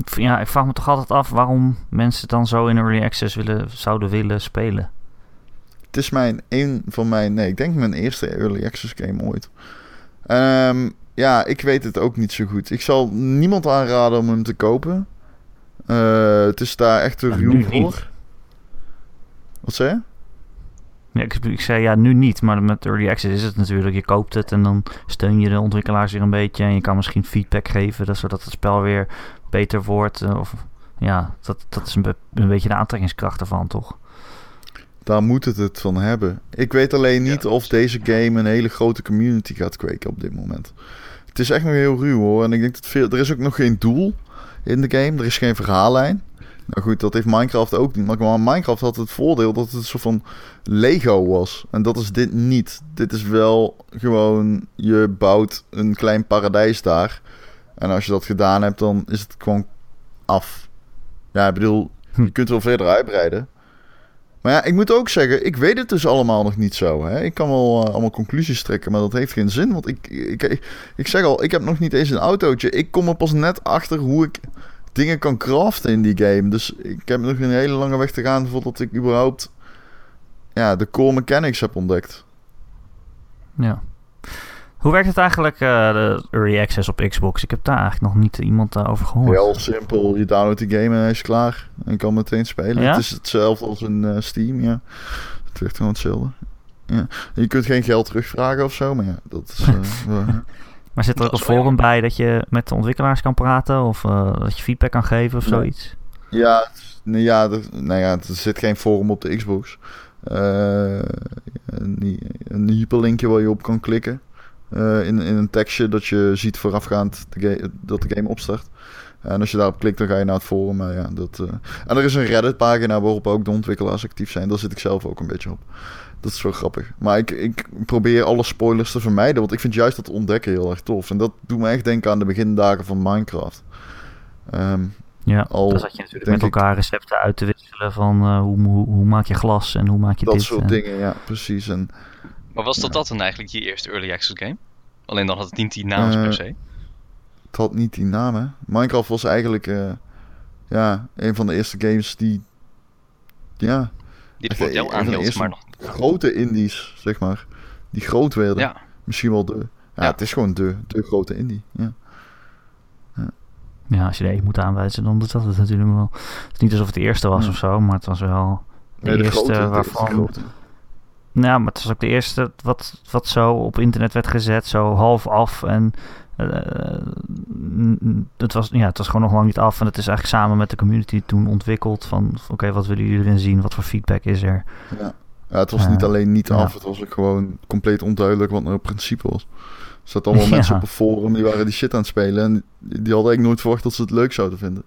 ja, ik vraag me toch altijd af waarom mensen dan zo in early access willen, zouden willen spelen. Het is mijn een van mijn, nee, ik denk mijn eerste early access game ooit. Ehm, ja, ik weet het ook niet zo goed. Ik zal niemand aanraden om hem te kopen. Eh, het is daar echt te Ja, ruw voor. Wat zei je? Ja, ik, ik zei ja, nu niet, maar met early access is het natuurlijk. Je koopt het en dan steun je de ontwikkelaars weer een beetje. En je kan misschien feedback geven, dat, zodat het spel weer beter wordt. eh, Of, ja, dat, dat is een, be- een beetje de aantrekkingskracht ervan, toch? Daar moet het het van hebben. Ik weet alleen niet Ja. of deze game een hele grote community gaat kweken op dit moment. Het is echt nog heel ruw hoor. En ik denk dat veel. Er is ook nog geen doel in de game. Er is geen verhaallijn. Nou goed, dat heeft Minecraft ook niet. Maar Minecraft had het voordeel dat het een soort van Lego was. En dat is dit niet. Dit is wel gewoon. Je bouwt een klein paradijs daar. En als je dat gedaan hebt, dan is het gewoon af. Ja, ik bedoel, je kunt wel verder uitbreiden. Maar ja, ik moet ook zeggen, ik weet het dus allemaal nog niet zo. Hè? Ik kan wel eh, allemaal conclusies trekken, maar dat heeft geen zin. Want ik, ik, ik, ik zeg al, ik heb nog niet eens een autootje. Ik kom er pas net achter hoe ik dingen kan craften in die game. Dus ik heb nog een hele lange weg te gaan voordat ik überhaupt ja, de core mechanics heb ontdekt. Ja. Hoe werkt het eigenlijk, eh, de early access op Xbox? Ik heb daar eigenlijk nog niet iemand eh, over gehoord. Heel simpel, je downloadt die game en hij is klaar. En kan meteen spelen. Ja? Het is hetzelfde als in eh, Steam, ja. Het werkt gewoon hetzelfde. Ja. Je kunt geen geld terugvragen of zo, maar ja, dat is... Maar zit er ook een wel forum bij dat je met de ontwikkelaars kan praten? Of eh, dat je feedback kan geven of Nee. zoiets? Ja, ja, er, nou ja, er zit geen forum op de Xbox. Eh, een, een hyperlinkje waar je op kan klikken. eh, in, in een tekstje dat je ziet voorafgaand de dat de game opstart. En als je daarop klikt, dan ga je naar het forum. Maar ja, dat, En er is een Reddit-pagina waarop ook de ontwikkelaars actief zijn. Daar zit ik zelf ook een beetje op. Dat is wel grappig. Maar ik, ik probeer alle spoilers te vermijden. Want ik vind juist dat ontdekken heel erg tof. En dat doet me echt denken aan de begindagen van Minecraft. Ehm, Ja, Al dan zat je natuurlijk met ik- elkaar recepten uit te wisselen van eh, hoe, hoe, hoe maak je glas en hoe maak je dat dit. soort en- dingen, ja, precies. En Maar was dat Ja. dat dan eigenlijk je eerste early access game? Alleen dan had het niet die naam Eh, per se. het had niet die naam, hè. Minecraft was eigenlijk eh, ja, een van de eerste games die ja, Die de echt aanhield, eerste maar nog... grote indies, zeg maar. Die groot werden. Ja, Misschien wel de. Ja, Ja. het is gewoon de, de grote indie. Ja. Ja, als je de een moet aanwijzen, dan doet dat het natuurlijk wel. Het is niet alsof het de eerste was Ja. of zo, maar het was wel de Nee, de eerste grote, de- de waarvan... grote. Nou, ja, maar het was ook de eerste wat, wat zo op internet werd gezet, zo half af. En eh, n- het, was, ja, het was gewoon nog lang niet af. En het is eigenlijk samen met de community toen ontwikkeld van... Oké, wat willen jullie erin zien? Wat voor feedback is er? Ja. Ja, het was niet alleen niet af, het was ook gewoon compleet onduidelijk wat nou het principe was. Er zaten allemaal Ja. mensen op een forum die waren die shit aan het spelen. En die hadden eigenlijk nooit verwacht dat ze het leuk zouden vinden.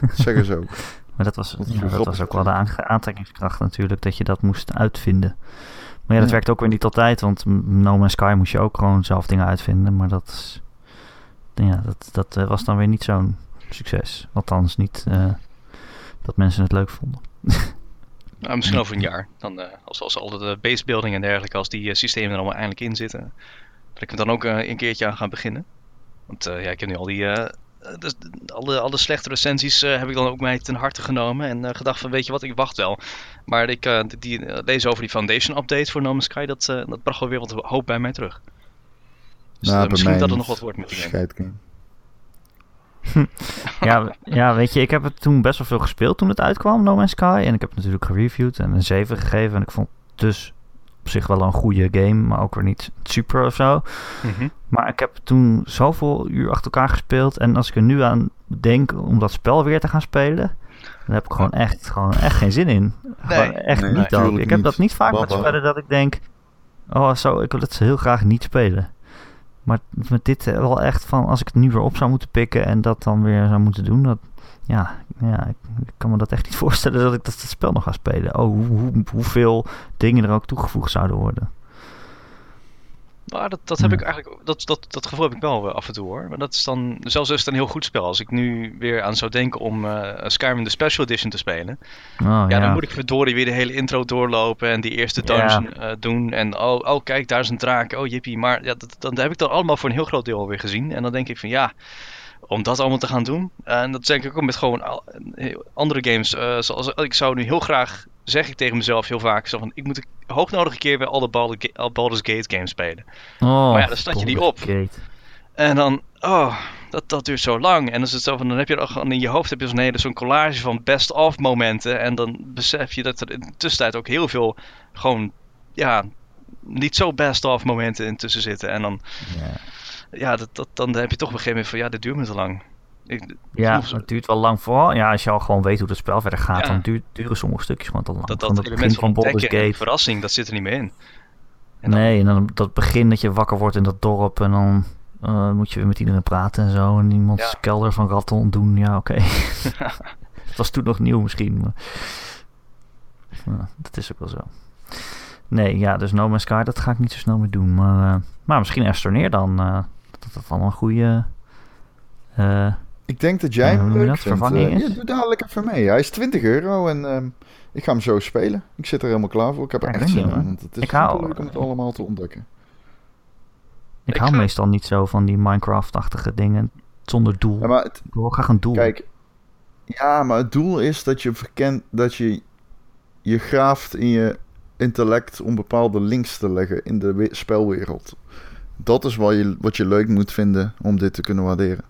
Dat zeggen ze ook. Maar dat was, is ja, dat was ook wel de aantrekkingskracht natuurlijk, dat je dat moest uitvinden. Maar ja, dat Ja. werkt ook weer niet altijd, want No Man's Sky moest je ook gewoon zelf dingen uitvinden. Maar dat, is- ja, dat, dat eh, was dan weer niet zo'n succes. Althans niet eh, dat mensen het leuk vonden. nou, misschien over een jaar. Dan, eh, als, als al de basebuilding en dergelijke, als die eh, systemen er allemaal eindelijk in zitten. Dat ik er dan ook eh, een keertje aan gaan beginnen. Want eh, ja, ik heb nu al die eh, eh, dus alle, alle slechte recensies eh, heb ik dan ook mij ten harte genomen. En eh, gedacht van, weet je wat, ik wacht wel. Maar ik eh, die, eh, lezen over die Foundation update voor No Man's Sky, dat, eh, dat bracht wel weer wat hoop bij mij terug. Dus Nou, eh, misschien dat er nog wat wordt met die game. Ja, ja, weet je, ik heb het toen best wel veel gespeeld toen het uitkwam, No Man's Sky. En ik heb het natuurlijk gereviewd en een 7 gegeven. En ik vond het dus op zich wel een goede game, maar ook weer niet super of zo. Mhm. Maar ik heb toen zoveel uur achter elkaar gespeeld. En als ik er nu aan denk om dat spel weer te gaan spelen, dan heb ik gewoon echt, gewoon echt geen zin in. Gewoon echt Nee, niet ook. natuurlijk Ik heb niet. dat niet vaak met spellen dat ik denk, oh zo, ik wil het heel graag niet spelen. Maar met dit eh, wel echt van, als ik het nu weer op zou moeten pikken en dat dan weer zou moeten doen, dat, ja, ja ik, kan me dat echt niet voorstellen dat ik dat, dat spel nog ga spelen. Oh, hoe, hoeveel dingen er ook toegevoegd zouden worden. Maar dat, dat heb Ja. ik eigenlijk, dat, dat, dat gevoel heb ik wel eh, af en toe hoor. Maar dat is dan, zelfs is het een heel goed spel. Als ik nu weer aan zou denken om eh Skyrim de Special Edition te spelen. Oh, Ja, ja, dan moet ik verdorie weer de hele intro doorlopen en die eerste Ja. dungeon eh, doen. En oh, oh, kijk, daar is een draak. Oh, jippie. Maar ja, dat, dan heb ik dat allemaal voor een heel groot deel alweer gezien. En dan denk ik van ja, om dat allemaal te gaan doen. En dat denk ik ook met gewoon heel andere games. eh, zoals, ik zou nu heel graag, zeg ik tegen mezelf heel vaak, zo van, ik moet hoognodig een keer weer alle Baldur's Gate games spelen. Oh, Maar ja, dan staat je die op. Gate. En dan, oh, dat, dat duurt zo lang. En dan is het zo van, dan heb je gewoon in je hoofd heb je zo'n hele zo'n collage van best-of momenten. En dan besef je dat er in de tussentijd ook heel veel gewoon, ja, niet zo best-of momenten intussen zitten. En dan, Ja. ja, dat, dat, dan heb je toch op een gegeven moment van, ja, dit duurt me te lang. Ik, Ja, het duurt wel lang voor. Ja, als je al gewoon weet hoe het spel verder gaat, Ja. dan duurt, duren sommige stukjes gewoon te lang. dat, dat element van die Gate. verrassing, dat zit er niet meer in. En dan- Nee, en dan dat begin dat je wakker wordt in dat dorp en dan eh, moet je weer met iedereen praten en zo. En iemands Ja. kelder van ratten ontdoen. Ja, oké. Het was toen nog nieuw misschien, maar... Ja, dat is ook wel zo. Nee, ja, dus No Man's Sky, dat ga ik niet zo snel meer doen. Maar, eh, maar misschien Astroneer dan. eh, dat dat dan een goede... eh, Ik denk dat jij hem leuk dat? vindt. Vervanging Eh, is? ja, doe dadelijk even mee. Hij is 20 euro en ehm, ik ga hem zo spelen. Ik zit er helemaal klaar voor. Ik heb er Ja, echt zin in. het is Ik hou- leuk om het allemaal te ontdekken. ik Ik hou ga- meestal niet zo van die Minecraft-achtige dingen zonder doel. Ja, maar het, Ik wil graag een doel. Kijk, ja, maar het doel is dat je verkent dat je je graaft in je intellect om bepaalde links te leggen in de we- spelwereld. Dat is wat je, wat je leuk moet vinden om dit te kunnen waarderen.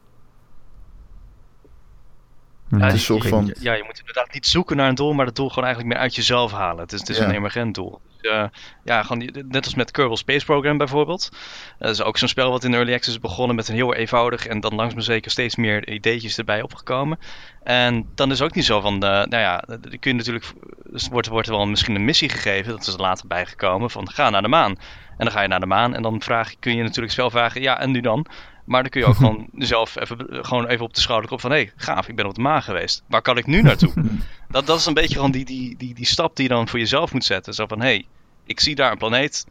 Ja, het is soort van- je- Ja, je moet inderdaad niet zoeken naar een doel, maar het doel gewoon eigenlijk meer uit jezelf halen. Het is, het is Ja. een emergent doel. Dus, eh, ja, gewoon, die- net als met Kerbal Space Program bijvoorbeeld. Dat is ook zo'n spel wat in Early Access is begonnen met een heel eenvoudig en dan langzaam zeker steeds meer ideetjes erbij opgekomen. En dan is ook niet zo van, eh, nou ja, dan kun je natuurlijk, dus wordt, wordt er wel misschien een missie gegeven, dat is er later bijgekomen, van ga naar de maan. En dan ga je naar de maan en dan vraag, kun je natuurlijk zelf vragen, ja en nu dan? Maar dan kun je ook gewoon zelf even, gewoon even op de schouder kloppen van... hé, hey, gaaf, ik ben op de maan geweest. Waar kan ik nu naartoe? dat, dat is een beetje gewoon die, die, die, die stap die je dan voor jezelf moet zetten. Zo van, hé, hey, ik zie daar een planeet,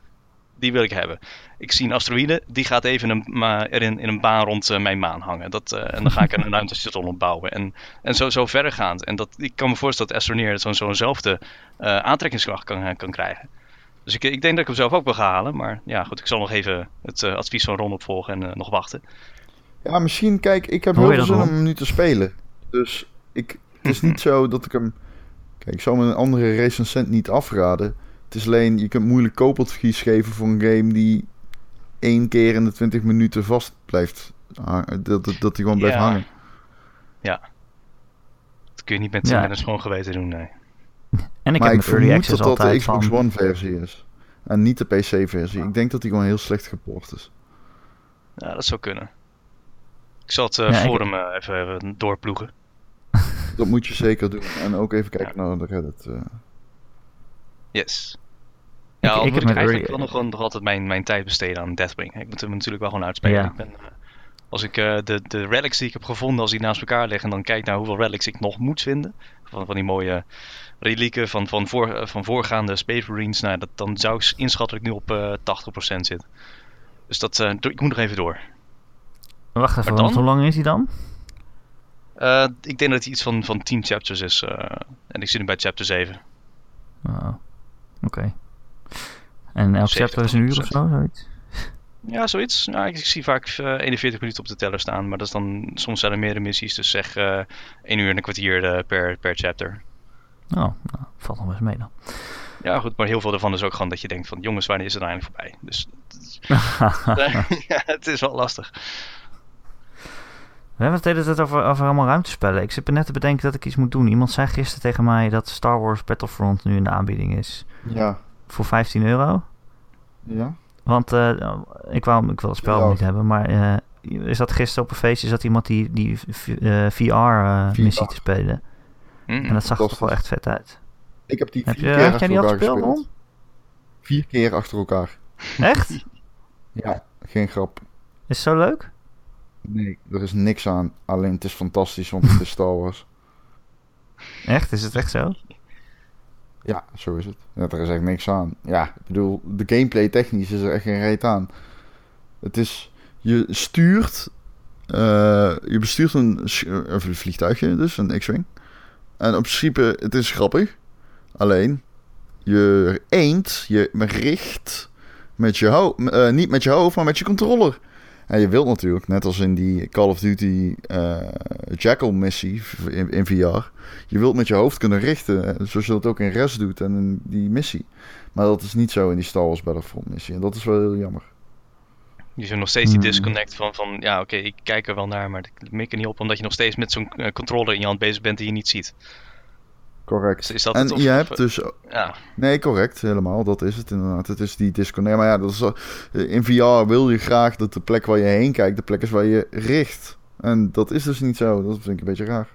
die wil ik hebben. Ik zie een asteroïde, die gaat even in een, er in, in een baan rond eh, mijn maan hangen. Dat, eh, en dan ga ik er een ruimtestation opbouwen. En, en zo, zo verdergaand. En dat, ik kan me voorstellen dat Astroneer zo'n zo'nzelfde eh, aantrekkingskracht kan, kan krijgen. Dus ik, ik denk dat ik hem zelf ook wil gaan halen. Maar ja, goed, ik zal nog even het eh, advies van Ron opvolgen en eh, nog wachten. Ja, misschien, kijk, ik heb heel veel zin om hem nu te spelen. Dus ik, het is niet zo dat ik hem... Kijk, ik zal me een andere recensent niet afraden. Het is alleen, je kunt moeilijk koopadvies geven voor een game die één keer in de 20 minuten vast blijft hangen. Dat, dat, dat die gewoon blijft Ja. hangen. Dat kun je niet met, Ja. met een schoon geweten doen, nee. En ik maar heb ik Early vermoed Access dat dat de Xbox van... One versie is. En niet de PC versie. Ik denk dat die gewoon heel slecht geport is. Ja, dat zou kunnen. Ik zal het eh, Ja, ik- forum eh, even, even doorploegen. Dat moet je zeker doen. En ook even kijken naar de Reddit. eh. Yes. Ja, Ik- al ik moet heb ik eigenlijk wel nog, gewoon- nog altijd mijn, mijn tijd besteden aan Deathwing. Ik moet hem natuurlijk wel gewoon uitspelen. Ja. Ik ben, eh, als ik eh, de, de relics die ik heb gevonden, als die naast elkaar liggen, en dan kijk naar hoeveel relics ik nog moet vinden. Van, van die mooie relieken van, van, voor, eh, van voorgaande Space Marines. Nou, dat, dan zou ik inschatten dat ik nu op eh 80% zit. Dus dat, eh, ik moet nog even door. Wacht even, dan? want hoe lang is hij dan? Eh, ik denk dat het iets van, van 10 chapters is. eh, en ik zit nu bij chapter 7. Oh, Oké. En elk 70, chapter is een uur of zo, zoiets? Ja, zoiets. Ja, ik, ik zie vaak eh, 41 minuten op de teller staan, maar dat is dan soms zijn er meerdere missies, dus zeg eh 1 uur en een kwartier eh, per, per chapter. Oh, nou, valt nog wel eens mee dan. Ja, goed, maar heel veel daarvan is ook gewoon dat je denkt van, jongens, wanneer is het eindelijk voorbij? Dus ja, het is wel lastig. We hebben het de hele tijd over, over allemaal ruimtespellen. Ik zit me net te bedenken dat ik iets moet doen. Iemand zei gisteren tegen mij dat Star Wars Battlefront nu in de aanbieding is. Ja. Voor 15 euro. Ja? Want eh, ik, wou, ik wil het spel Ja. niet hebben, maar eh is dat gisteren op een feestje zat iemand die, die VR-missie VR. te spelen. Hm. En dat zag er toch wel echt vet uit. Ik heb die Heb vier je, keer achter jij die al elkaar gespeeld. Ron? Vier keer achter elkaar. Echt? Ja, geen grap. Is het zo leuk? Nee, er is niks aan. Alleen het is fantastisch, want het is Star Wars. Echt? Is het echt zo? Ja, zo is het. Ja, er is echt niks aan. Ja, ik bedoel, de gameplay technisch is er echt geen reet aan. Het is, je stuurt, eh, je bestuurt een, eh, een vliegtuigje, dus een X-Wing. En op principe, het is grappig. Alleen, je aimt, je richt met je hoofd, niet met je hoofd, maar met je controller. En je wilt natuurlijk, net als in die Call of Duty eh, Jackal missie in, in VR, je wilt met je hoofd kunnen richten, eh, zoals je dat ook in Res doet en in die missie. Maar dat is niet zo in die Star Wars Battlefront missie. En dat is wel heel jammer. Je ziet nog steeds die Hmm. disconnect van, van ja oké, ik kijk er wel naar, maar ik mik er niet op omdat je nog steeds met zo'n eh, controller in je hand bezig bent die je niet ziet. Correct. Is, is dat En het? Of- je hebt dus... Ja, Nee, correct, helemaal. Dat is het inderdaad. Het is die disconnect. Maar ja, dat is, wel- in VR wil je graag dat de plek waar je heen kijkt, de plek is waar je richt. En dat is dus niet zo. Dat vind ik een beetje raar.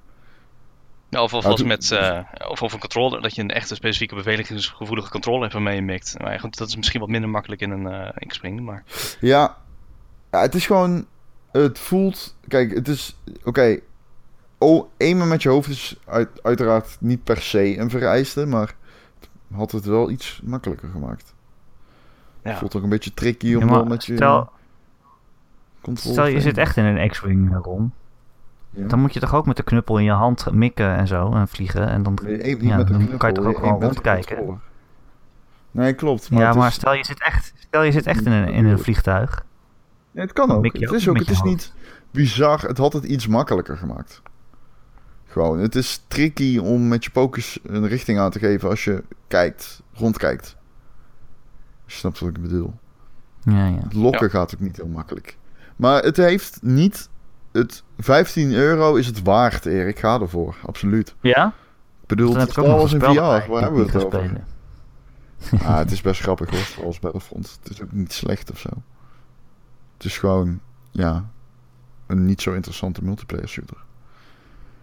Ja, of, of, Nou, als met, eh, of, of een controller, dat je een echte specifieke beveiligingsgevoelige controller hebt waarmee je mikt. Maar ja, goed, dat is misschien wat minder makkelijk in een uh, maar... Ja, ja, het is gewoon. Het voelt. Kijk, het is. Oké. Oh, aimen met je hoofd is uit, uiteraard niet per se een vereiste, maar had het wel iets makkelijker gemaakt. Ja. Voelt ook een beetje tricky Ja, om maar wel met je stel, controle stel je zit echt in een X-Wing, eh, Ron. Ja. Dan moet je toch ook met de knuppel in je hand mikken en zo en vliegen. En dan, Nee, ja, met de dan knuppel, kan je toch ook gewoon rondkijken. Nee, klopt. Maar ja, het maar is- stel je zit echt, stel je zit echt in een, in een vliegtuig. Nee, het kan dan ook. Het ook is ook. Het is hoofd. niet bizar. Het had het iets makkelijker gemaakt. Gewoon. Het is tricky om met je focus een richting aan te geven als je kijkt, rondkijkt. Je snapt wat ik bedoel. Ja, ja. Het lokken gaat ook niet heel makkelijk. Maar het heeft niet. Het 15 euro is het waard, Erik. Ga ervoor. Absoluut. Ja? Ik bedoel, het in een VR. spel Waar hebben we het over? Ah, het is best grappig hoor, Wars Battlefront. Het is ook niet slecht of zo. Het is gewoon, ja, een niet zo interessante multiplayer shooter.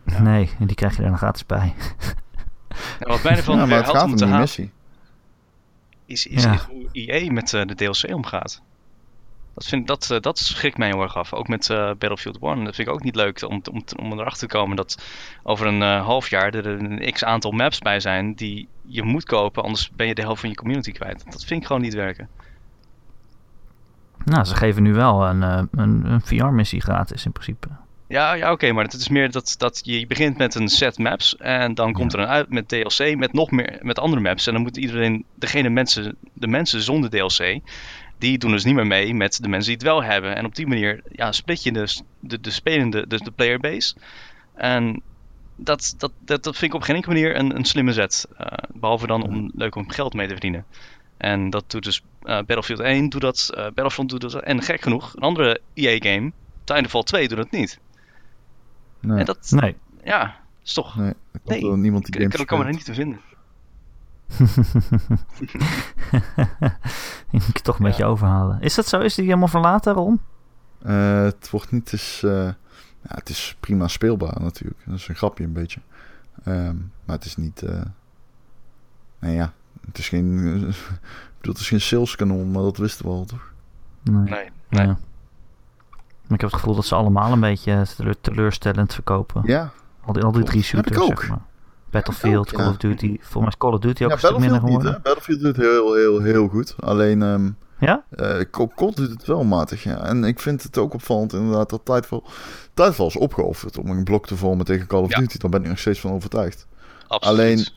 Nee, en die krijg je er dan gratis bij. En wat mij ervan ja, maar weer het had gaat om die halen, missie. is, is, Ja. hoe EA met eh, de DLC omgaat. Dat, vind, dat, eh, dat schrikt mij heel erg af. Ook met eh, Battlefield 1. Dat vind ik ook niet leuk om, om, om erachter te komen dat over een eh, half jaar er een x aantal maps bij zijn die je moet kopen, anders ben je de helft van je community kwijt. Dat vind ik gewoon niet werken. Nou, ze geven nu wel een, eh, een, een VR-missie gratis in principe. Ja, ja oké, maar het is meer dat, dat je begint met een set maps en dan komt er een uit met DLC met nog meer met andere maps. En dan moet iedereen, degene mensen, de mensen zonder DLC, die doen dus niet meer mee met de mensen die het wel hebben. En op die manier ja, split je dus de, de spelende, dus de playerbase en dat, dat, dat, dat vind ik op geen enkele manier een, een slimme zet, eh, behalve dan om leuk om geld mee te verdienen. En dat doet dus eh, Battlefield 1 doet dat, eh, Battlefront doet dat en gek genoeg, een andere EA game, Titanfall 2 doet het niet. Nee, En dat, Nee. ja, is toch. nee, er komt Nee, wel niemand die Ik, games ik kan me er niet te vinden. Die moet ik toch een beetje overhalen. Is dat zo? Is die helemaal verlaten, Ron? Eh, het wordt niet, het is, eh, ja, het is prima speelbaar natuurlijk. Dat is een grapje een beetje. Ehm, maar het is niet, eh nee ja, het is geen, ik bedoel, het is geen saleskanon, maar dat wisten we al toch? Nee. Nee, nee. Ja. Maar ik heb het gevoel dat ze allemaal een beetje teleur- teleurstellend verkopen. Ja, Al die, al die drie Heb ik shooters, ook. zeg maar. Battlefield, ook, Call ja. of Duty. Volgens mij is Call of Duty ook ja een stuk minder niet, geworden. hè? Battlefield doet het heel, heel, heel goed. Alleen, ehm Ja? eh, Co- COD doet het wel matig, ja. En ik vind het ook opvallend inderdaad dat Titanfall, Titanfall is opgeofferd om een blok te vormen tegen Call of Ja. Duty. Daar ben ik nog steeds van overtuigd. Absoluut. Alleen-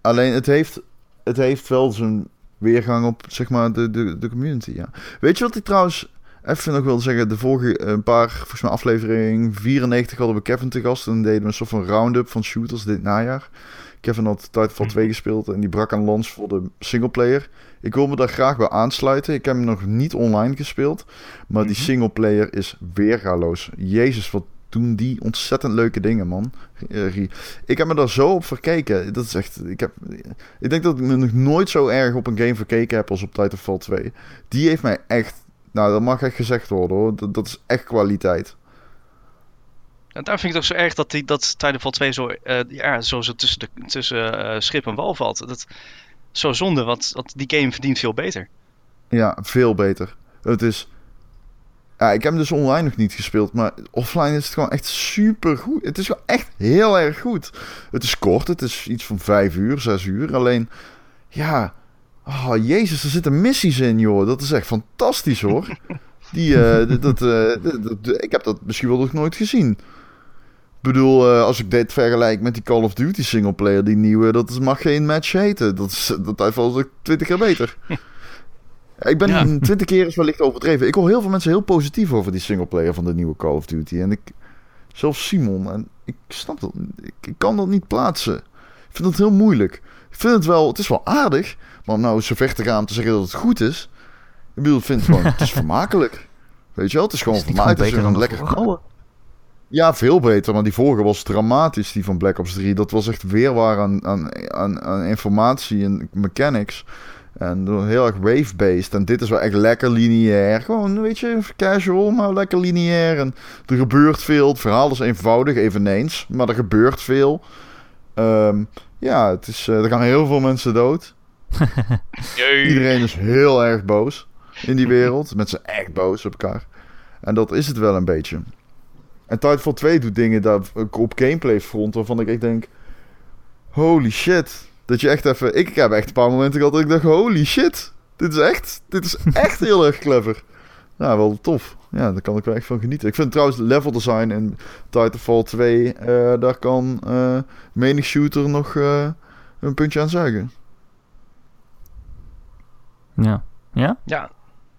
Alleen het heeft, het heeft wel zijn weergang op zeg maar de, de, de community. Ja. Weet je wat ik trouwens even nog wil zeggen? De vorige een paar, volgens mij aflevering 94 hadden we Kevin te gast. En deden we een soort van round-up van shooters dit najaar. Kevin had Titanfall 2 gespeeld en die brak aan lans voor de singleplayer. Ik wil me daar graag bij aansluiten. Ik heb hem nog niet online gespeeld. Maar die Mhm. singleplayer is weergaloos. Jezus, wat doen die ontzettend leuke dingen, man. Ik heb me daar zo op verkeken. Dat is echt... Ik, heb, ik denk dat ik me nog nooit zo erg op een game verkeken heb als op Titanfall 2. Die heeft mij echt... Nou, dat mag echt gezegd worden, hoor. Dat, dat is echt kwaliteit. En daar vind ik het ook zo erg dat, die, dat Titanfall 2 zo, eh, ja, zo, zo tussen, de, tussen eh, schip en wal valt. Dat zo zonde, want, want die game verdient veel beter. Ja, veel beter. Het is... Ja, ik heb hem dus online nog niet gespeeld, maar offline is het gewoon echt super goed. Het is gewoon echt heel erg goed. Het is kort, het is iets van vijf uur, zes uur. Alleen, ja, oh, jezus, er zitten missies in, joh. Dat is echt fantastisch, hoor. Die, eh, eh, dat- ik heb dat misschien wel nog nooit gezien. Ik bedoel, eh, als ik dit vergelijk met die Call of Duty singleplayer, die nieuwe, dat mag geen match heten. Dat is dat uitvalt ook twintig keer beter. Ik ben Ja. twintig keer is wellicht overdreven. Ik hoor heel veel mensen heel positief over die singleplayer van de nieuwe Call of Duty. En ik, zelfs Simon, en ik snap dat, ik, ik kan dat niet plaatsen. Ik vind dat heel moeilijk. Ik vind het wel, het is wel aardig, maar om nou zo ver te gaan om te zeggen dat het goed is. Ik bedoel, ik vind het gewoon, het is vermakelijk. Weet je wel, het is gewoon het vermakelijk. Het is gewoon lekker vorige? ja, veel beter. Maar die vorige was dramatisch, die van Black Ops 3. Dat was echt weerwaar aan, aan, aan, aan informatie en mechanics. En heel erg wave-based. En dit is wel echt lekker lineair. Gewoon, weet je, casual, maar lekker lineair. En er gebeurt veel. Het verhaal is eenvoudig, eveneens. Maar er gebeurt veel. Ehm, ja, het is, eh, er gaan heel veel mensen dood. Iedereen is heel erg boos in die wereld. Mensen zijn echt boos op elkaar. En dat is het wel een beetje. En Titanfall 2 doet dingen daar, op gameplay front waarvan ik echt denk... Holy shit. Dat je echt even... Ik heb echt een paar momenten gehad dat ik dacht... Holy shit. Dit is echt... Dit is echt heel erg clever. Ja, wel tof. Ja, daar kan ik wel echt van genieten. Ik vind trouwens level design in Titanfall 2... eh, daar kan eh menig shooter nog eh, een puntje aan zuigen. Ja. Ja? Ja,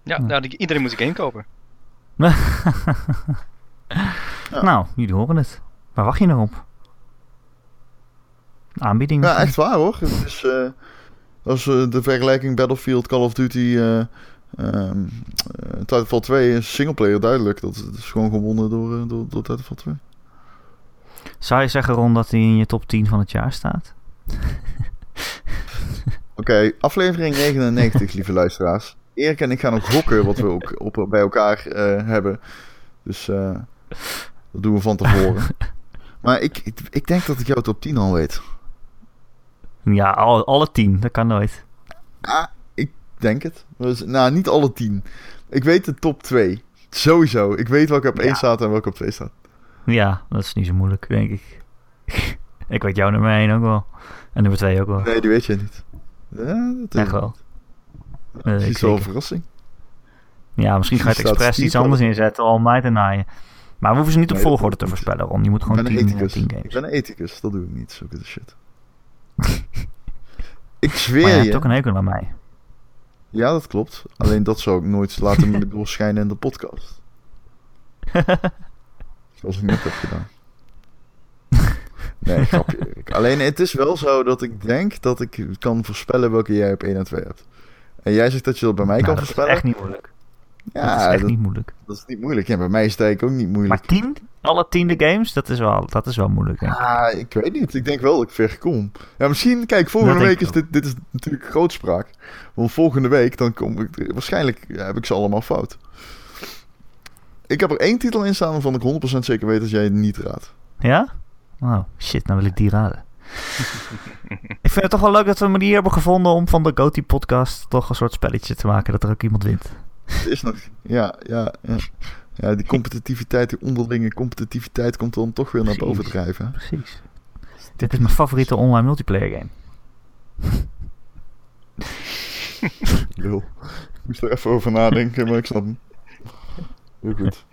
ja nou, die- iedereen moet een game kopen. Nou, jullie horen het. Waar wacht je nog op? Aanbieding? Ja, echt waar hoor. Het is, eh, als eh, de vergelijking Battlefield, Call of Duty, ehm, eh, Titanfall 2 is singleplayer duidelijk. Dat, dat is gewoon gewonnen door, door, door Titanfall 2. Zou je zeggen, Ron, dat hij in je top 10 van het jaar staat? Oké, aflevering 99, lieve luisteraars. Erik en ik gaan nog gokken wat we ook op, bij elkaar hebben. Dus dat doen we van tevoren. Maar ik, ik, ik denk dat ik jouw top 10 al weet. Ja, alle, alle 10. Dat kan nooit. Ah, ik denk het. Dus, nou, niet alle 10. Ik weet de top 2. Sowieso. Ik weet welke op 1 Ja. staat en welke op 2 staat. Ja, dat is niet zo moeilijk, denk ik. ik weet jouw nummer 1 ook wel. En nummer 2 ook wel. Nee, die weet je niet. Ja, dat Echt wel. Dat is wel een verrassing. Ja, misschien ga je het expres iets anders inzetten om mij te naaien. Maar we hoeven ze niet op Nee, volgorde te voorspellen, Ron. Je moet gewoon ben een 10 ethicus. 10 Ik games. ben een ethicus. Dat doe ik niet. Zulke shit. ik Maar zweer je je. hebt ook een hekel aan mij. Ja, dat klopt. Alleen dat zou ik nooit laten doorschijnen in de podcast. Zoals ik net heb gedaan. Nee, grapje. Alleen het is wel zo dat ik denk dat ik kan voorspellen welke jij op 1 en 2 hebt. En jij zegt dat je dat bij mij Nou, kan dat is voorspellen. echt niet moeilijk. Ja, dat is echt dat, niet moeilijk. dat is niet moeilijk. Ja, bij mij is het eigenlijk ook niet moeilijk. Maar 10? Alle tiende games? Dat is wel, dat is wel moeilijk, denk ik. Ah, ik weet niet. Ik denk wel dat ik ver kom. Ja, misschien, kijk, volgende Dat week is dit, dit is natuurlijk grootspraak. Want volgende week, dan kom ik, waarschijnlijk heb ik ze allemaal fout. Ik heb er één titel in staan waarvan ik 100% zeker weet dat jij het niet raadt. Ja? Oh, shit, nou wil ik die raden. ik vind het toch wel leuk dat we een manier hebben gevonden om van de Goatee podcast toch een soort spelletje te maken dat er ook iemand wint. Het is nog, ja, ja, ja. Ja, die competitiviteit, die onderlinge competitiviteit komt dan toch weer naar boven drijven. hè? Precies. Dit is mijn favoriete online multiplayer game. Lul. Ik moest er even over nadenken, maar ik snap hem. Heel goed.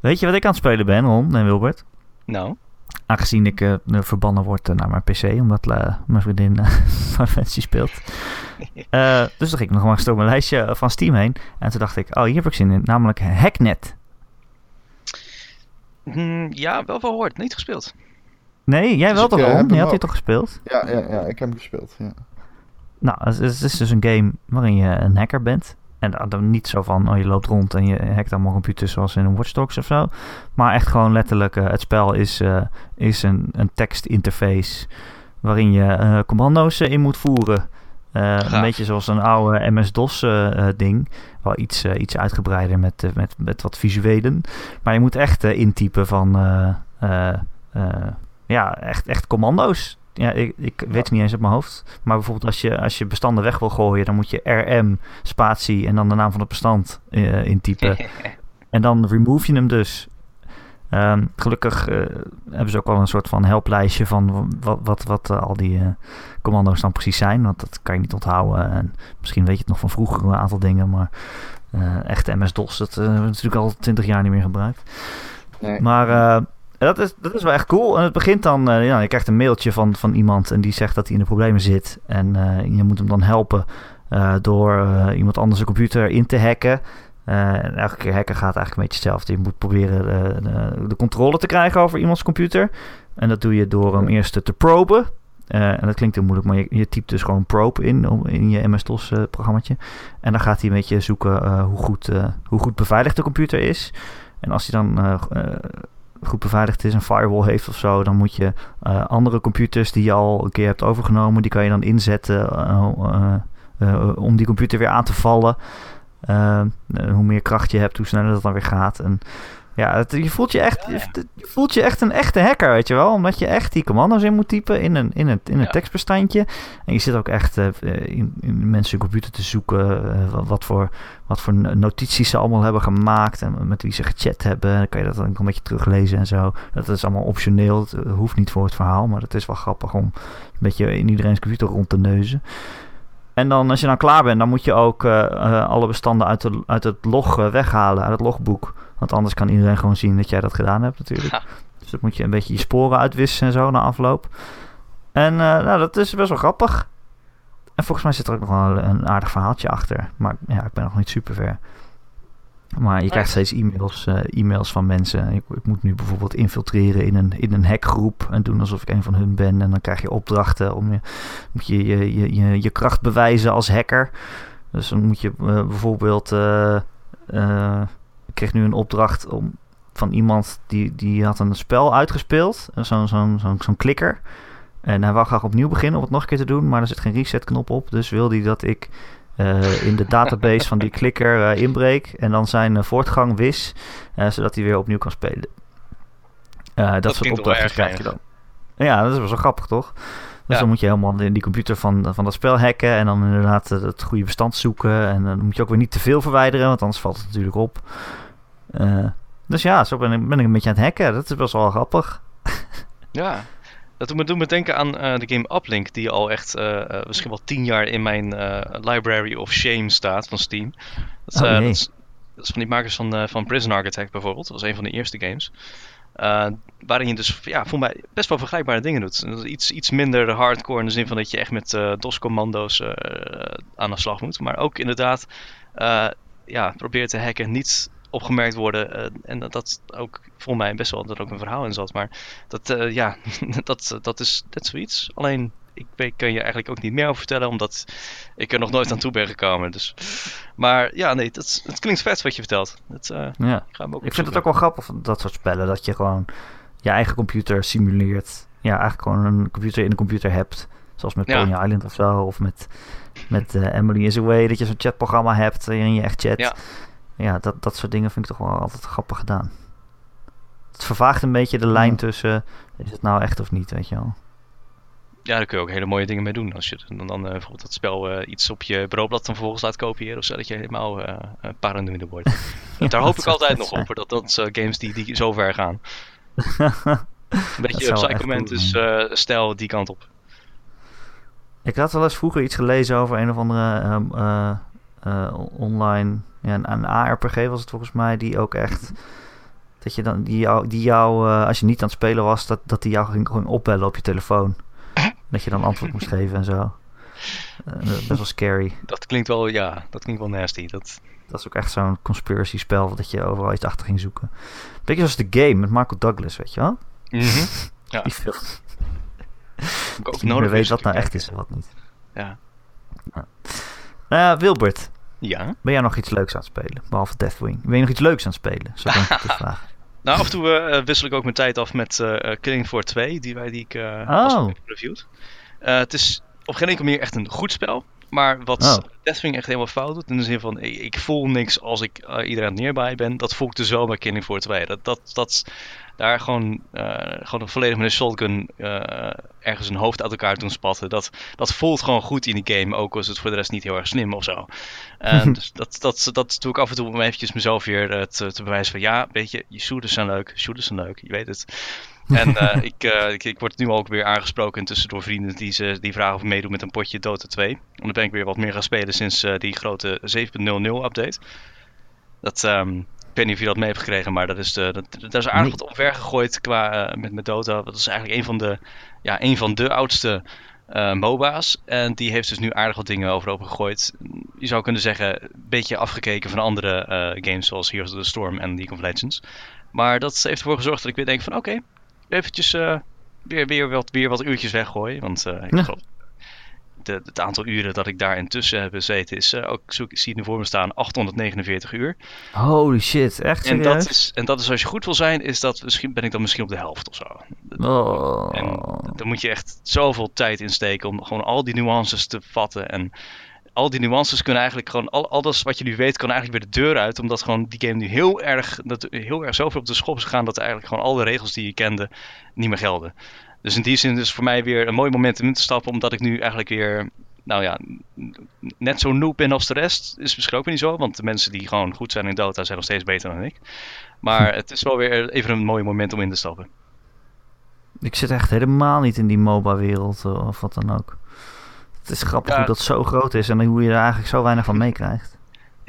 Weet je wat ik aan het spelen ben, Ron en Wilbert? Nou, Aangezien ik eh, verbannen word eh, naar mijn PC, omdat eh, mijn vriendin uh, speelt. Eh, dus toen ging ik nog maar eens door mijn lijstje van Steam heen. En toen dacht ik, oh, hier heb ik zin in. Namelijk Hacknet. Hmm, ja, wel gehoord. Niet gespeeld. Nee, jij Dus wel toch, eh, Ron? Je hem had ook. toch gespeeld? Ja, ja, ja, ik heb hem gespeeld. Ja. Nou, het is, het is dus een game waarin je een hacker bent. En dan- dan niet zo van, oh, je loopt rond en je hackt allemaal computers zoals in een Watch Dogs of zo. Maar echt gewoon letterlijk, eh, het spel is, eh, is een, een tekstinterface waarin je eh, commando's eh, in moet voeren. Eh, een beetje zoals een oude MS-DOS eh, eh, ding. Wel iets, iets uitgebreider met, met, met wat visuelen. Maar je moet echt intypen van... ja, echt, echt commando's. Ja, ik, ik weet het niet eens uit mijn hoofd. Maar bijvoorbeeld als je, als je bestanden weg wil gooien... dan moet je RM, spatie en dan de naam van het bestand intypen. En dan remove je hem dus. Ehm, gelukkig eh, hebben ze ook wel een soort van helplijstje van wat, wat, wat eh, al die eh, commando's dan precies zijn. Want dat kan je niet onthouden. En misschien weet je het nog van vroeger een aantal dingen. Maar echte MS-DOS, dat hebben we natuurlijk al twintig jaar niet meer gebruikt. Nee. Maar dat, is, dat is wel echt cool. En het begint dan, ja, je krijgt een mailtje van, van iemand en die zegt dat hij in de problemen zit. En je moet hem dan helpen door iemand anders een computer in te hacken. Eh, en elke keer hacken gaat eigenlijk een beetje hetzelfde. Je moet proberen eh, de, de controle te krijgen over iemands computer. En dat doe je door hem eerst te proben. Eh, en dat klinkt heel moeilijk, maar je, je typt dus gewoon probe in, om- in je MS-DOS eh, programmaatje. En dan gaat hij een beetje zoeken eh, hoe, goed, eh, hoe goed beveiligd de computer is. En als hij dan eh, eh, goed beveiligd is, een firewall heeft of zo, dan moet je eh, andere computers die je al een keer hebt overgenomen, die kan je dan inzetten eh, eh, eh, om die computer weer aan te vallen. Eh, en hoe meer kracht je hebt, hoe sneller dat dan weer gaat. En ja, het- je, voelt je, echt, je, voelt je echt een echte hacker, weet je wel. Omdat je echt die commando's in moet typen in een, in een, in een Ja. tekstbestandje. En je zit ook echt eh, in, in mensen computer te zoeken. eh, wat, voor, wat voor notities ze allemaal hebben gemaakt. En met wie ze gechat hebben. Dan kan je dat dan een beetje teruglezen en zo. Dat is allemaal optioneel. Het eh, hoeft niet voor het verhaal. Maar het is wel grappig om een beetje in iedereen's computer rond te neuzen. En dan als je dan klaar bent, dan moet je ook eh, eh, alle bestanden uit, de, uit het log eh, weghalen, uit het logboek. Want anders kan iedereen gewoon zien dat jij dat gedaan hebt natuurlijk. Ja. Dus dat moet je een beetje je sporen uitwissen en zo na afloop. En nou, dat is best wel grappig. En volgens mij zit er ook nog wel een aardig verhaaltje achter. Maar ja, ik ben nog niet super ver. Maar je krijgt steeds e-mails, eh, e-mails van mensen. Ik, ik moet nu bijvoorbeeld infiltreren in een, in een hackgroep en doen alsof ik een van hun ben. En dan krijg je opdrachten om je, moet je, je, je, je, je kracht bewijzen als hacker. Dus dan moet je eh, bijvoorbeeld. eh, ik kreeg nu een opdracht om, van iemand die, die had een spel uitgespeeld. Zo'n zo'n zo'n zo'n klikker. En hij wou graag opnieuw beginnen om het nog een keer te doen. Maar er zit geen reset knop op. Dus wil hij dat ik eh, in de database van die klikker eh, inbreek. En dan zijn eh, voortgang wis. zodat hij weer opnieuw kan spelen. Eh, dat, soort opdrachten krijg je dan. Ja, dat is wel zo grappig toch? Dus Ja. dan moet je helemaal in die computer van, van dat spel hacken. En dan inderdaad het goede bestand zoeken. En dan moet je ook weer niet te veel verwijderen. Want anders valt het natuurlijk op. Dus ja, zo ben ik, ben ik een beetje aan het hacken. Dat is best wel grappig. Ja, dat doet me, denken aan eh, de game Uplink, die al echt eh, misschien wel tien jaar in mijn Library of Shame staat van Steam. Dat, is, Oh, jee. dat, is, dat is van die makers van, van Prison Architect bijvoorbeeld. Dat was een van de eerste games. Waarin je dus, ja, voor mij best wel vergelijkbare dingen doet. Iets, iets minder hardcore in de zin van dat je echt met DOS-commando's aan de slag moet. Maar ook inderdaad, ja, probeer te hacken, niet opgemerkt worden. eh, en dat, dat ook voor mij best wel dat er ook een verhaal in zat. Maar dat, eh, ja, dat, dat is net zoiets. Alleen, ik weet, kan je eigenlijk ook niet meer over vertellen, omdat ik er nog nooit aan toe ben gekomen. Dus. Maar ja, nee, dat, het klinkt vet wat je vertelt. Dat, eh, Ja. ik ga hem ook Ik vind het ook wel grappig van dat soort spellen. Dat je gewoon je eigen computer simuleert. Ja, eigenlijk gewoon een computer in een computer hebt. Zoals met Ja. Pony Island of zo. Of met, met eh, Emily is Away. Dat je zo'n chatprogramma hebt waarin je echt chat. Ja. Ja, dat, dat soort dingen vind ik toch wel altijd grappig gedaan. Het vervaagt een beetje de lijn tussen... Is het nou echt of niet, weet je wel. Ja, daar kun je ook hele mooie dingen mee doen. Als je dan, dan eh, bijvoorbeeld dat spel eh, iets op je bureaublad dan vervolgens laat kopiëren. Of zo, dat je helemaal eh, paranoïde wordt. Ja, Daar hoop ik altijd nog zijn. op. Dat, dat games die, die zo ver gaan. Een beetje cool eh stijl die kant op. Ik had wel eens vroeger iets gelezen over een of andere ehm, eh, eh, online, ja, een, een ARPG was het volgens mij, die ook echt, dat je dan, die jou, die jou eh, als je niet aan het spelen was, dat, dat die jou ging, gewoon opbellen op je telefoon. Dat je dan antwoord moest geven en zo. Eh, best wel scary. Dat klinkt wel, ja, dat klinkt wel nasty. Dat, Dat is ook echt zo'n conspiracy spel dat je overal iets achter ging zoeken. Beetje zoals de game met Michael Douglas, weet je wel? Mhm. Ja. Die film. ik ook nodig weet wat nou echt is en wat niet. Ja. Eh, Wilbert, ja. ben jij nog iets leuks aan het spelen? Behalve Deathwing. Ben je nog iets leuks aan het spelen? Zo kan ik het vragen. Nou, af en toe eh, wissel ik ook mijn tijd af met eh, eh, Killing Floor 2, die, wij, die ik eh Oh. heb gereviewd. Eh, het is op geen enkele manier echt een goed spel. Maar wat Oh. Deathwing echt helemaal fout doet, in de zin van ik, ik voel niks als ik eh, iedereen neerbij ben, dat voel ik dus wel bij Killing Floor 2. Dat, dat, dat daar gewoon, eh, gewoon volledig met een shotgun eh, ergens een hoofd uit elkaar doen spatten, dat, dat voelt gewoon goed in die game, ook als het voor de rest niet heel erg slim of zo. En dus dat, dat, dat doe ik af en toe om eventjes mezelf weer eh, te, te bewijzen van ja, weet je, je shooters zijn leuk, shooters zijn leuk, je weet het. En eh, ik, eh, ik, ik word nu ook weer aangesproken intussen door vrienden die, ze, die vragen of ik meedoe met een potje Dota 2. En dan ben ik weer wat meer gaan spelen sinds eh, die grote 7.00 update. Dat, ehm, weet niet of je dat mee hebt gekregen, maar dat is, de, dat, dat is aardig wat omver gegooid qua, eh, met, met Dota. Dat is eigenlijk een van de, ja, een van de oudste eh, MOBA's. En die heeft dus nu aardig wat dingen overhoop gegooid. Je zou kunnen zeggen, een beetje afgekeken van andere eh, games zoals Heroes of the Storm en League of Legends. Maar dat heeft ervoor gezorgd dat ik weer denk van oké, eventjes eh, weer, weer, wat, weer wat uurtjes weggooien. Want ik Ja. geloof, de, het aantal uren dat ik daar intussen heb gezeten is, eh, ook, zoek, ik zie het nu voor me staan, 849 uur. Holy shit, echt En serieus? dat, is, en dat is als je goed wil zijn, is dat misschien, ben ik dan misschien op de helft of zo. Oh. En daar moet je echt zoveel tijd in steken om gewoon al die nuances te vatten. En al die nuances kunnen eigenlijk gewoon, al, al dat wat je nu weet, kan eigenlijk weer de deur uit. Omdat gewoon die game nu heel erg, dat, heel erg zoveel op de schop is gegaan dat eigenlijk gewoon al de regels die je kende niet meer gelden. Dus in die zin is het voor mij weer een mooi moment om in te stappen, omdat ik nu eigenlijk weer, nou ja, net zo noob ben als de rest. Is misschien ook weer niet zo, want de mensen die gewoon goed zijn in Dota zijn nog steeds beter dan ik. Maar het is wel weer even een mooi moment om in te stappen. Ik zit echt helemaal niet in die MOBA-wereld eh, of wat dan ook. Het is grappig Ja. hoe dat zo groot is en hoe je er eigenlijk zo weinig van meekrijgt.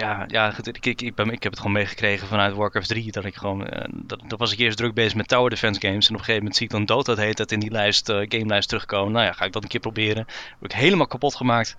Ja, ja ik, ik, ik, ben, ik heb het gewoon meegekregen vanuit Warcraft 3. Dat ik gewoon, eh, dat, dat was ik eerst druk bezig met Tower Defense games. En op een gegeven moment zie ik dan Dota, dat heet dat in die lijst, eh gamelijst terugkomen. Nou ja, ga ik dat een keer proberen. Word ik helemaal kapot gemaakt.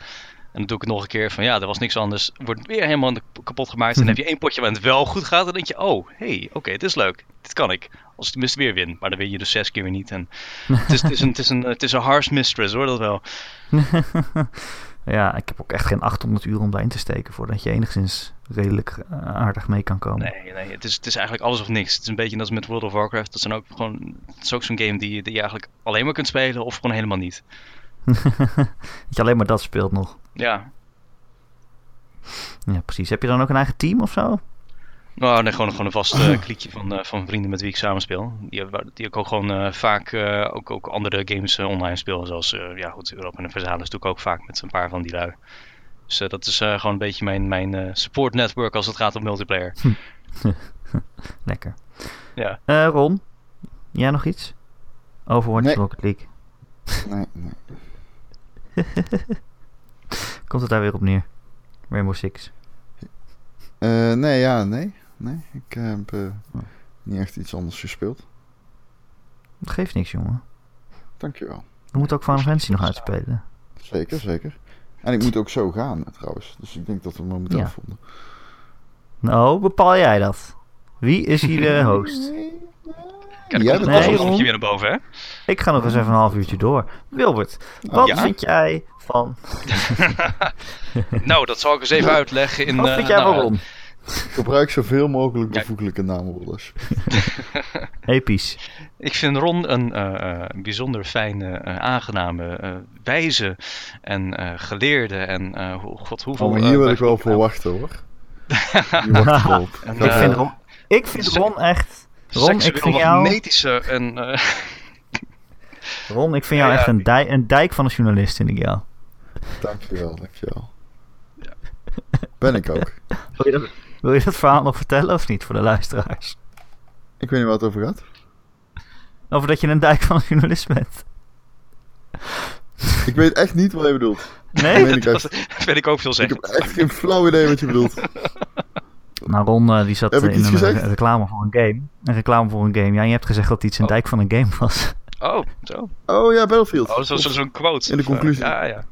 En dan doe ik het nog een keer van ja, er was niks anders. Wordt weer helemaal kapot gemaakt. En dan heb je één potje waar het wel goed gaat. Dan denk je, oh, hey, oké, dit is leuk. Dit kan ik. Als ik tenminste weer win. Maar dan win je dus zes keer weer niet. En het, is, het, is een, het, is een, het is een harsh mistress hoor, dat wel. ja, ik heb ook echt geen 800 uur om daarin te steken voordat je enigszins redelijk eh, aardig mee kan komen. Nee, nee het, is, het is eigenlijk alles of niks. Het is een beetje net als met World of Warcraft. Dat, zijn ook gewoon, het is ook zo'n game die, die je eigenlijk alleen maar kunt spelen of gewoon helemaal niet. dat je alleen maar dat speelt nog. Ja, Ja, precies. Heb je dan ook een eigen team of zo? Nou, nee, gewoon, gewoon een vast eh, kliekje van, eh, van vrienden met wie ik samenspeel. Die, die ik ook gewoon eh, vaak eh, ook, ook andere games eh, online speel. Zoals eh, ja, goed, Europa en Versailles doe ik ook vaak met een paar van die lui. Dus eh, dat is eh, gewoon een beetje mijn, mijn eh, support network als het gaat om multiplayer. Lekker. Ja. Eh, Ron, jij nog iets? Overwatch Nee. Rocket League. Nee, nee. Komt het daar weer op neer? Rainbow Six. Eh, nee, ja, nee. Nee, ik heb eh, Oh. niet echt iets anders gespeeld. Dat geeft niks, jongen. Dankjewel. We moeten ook Final Fantasy nog uitspelen. Zeker, zeker. En ik moet ook zo gaan trouwens. Dus ik denk dat we moeten Ja. afronden. Nou, bepaal jij dat? Wie is hier de host? Kijk, Jij bent Nee, Ron. weer naar boven, hè? Ik ga nog eens even een half uurtje door. Wilbert, wat ja? vind jij van... nou, dat zal ik eens even uitleggen. In, Wat eh, vind jij nou, van? Gebruik zoveel mogelijk Ja. bevoeglijke naamwoorders. Episch. Ik vind Ron een eh, eh, bijzonder fijne, eh, aangename, eh, wijze en eh, geleerde. En eh, god, hoeveel... Oh, maar eh, hier wil ik wel voor wachten hoor. Hier wacht ik op. En, ik, vind. Ron, ik vind Ron echt... Ron, ik vind jou, magnetische en... eh, Ron, ik vind jou Ja, ja. echt een, dijk, een dijk van een journalist, vind ik jou. Dankjewel, dankjewel. Ben ik ook. Dat, wil je dat verhaal nog vertellen of niet voor de luisteraars? Ik weet niet waar het over gaat. Over dat je een dijk van een journalist bent. Ik weet echt niet wat je bedoelt. Nee? Dat ik dat, dat weet ik ook veel Ik zeggen. heb echt geen flauw idee wat je bedoelt. Nou, Ron eh, die zat ik eh, in een re- reclame voor een game. Een reclame voor een game. Ja, en je hebt gezegd dat iets een Oh. dijk van een game was. Oh, zo. Oh ja, Battlefield. Oh, zo- zo- zo'n quote. In de conclusie. Ja, ja.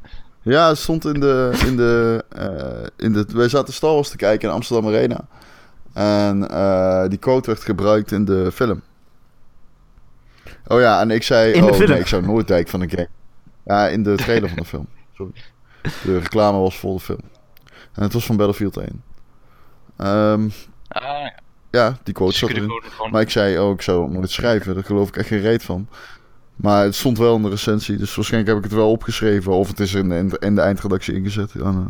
Ja, het stond in de, in de, eh, in de... Wij zaten Star Wars te kijken in Amsterdam Arena. En eh, die quote werd gebruikt in de film. Oh ja, en ik zei... In de oh film? nee, ik zou nooit kijken van een game. Ja, in de trailer van de film. Sorry. De reclame was voor de film. En het was van Battlefield 1. Ehm, Ah, ja. ja, die quote Dus je zat erin. Maar ik zei, oh, ik zou het nooit schrijven. Daar geloof ik echt geen reet van. Maar het stond wel in de recensie. Dus waarschijnlijk heb ik het wel opgeschreven. Of het is in, in, de- in de eindredactie ingezet. Ja, nou,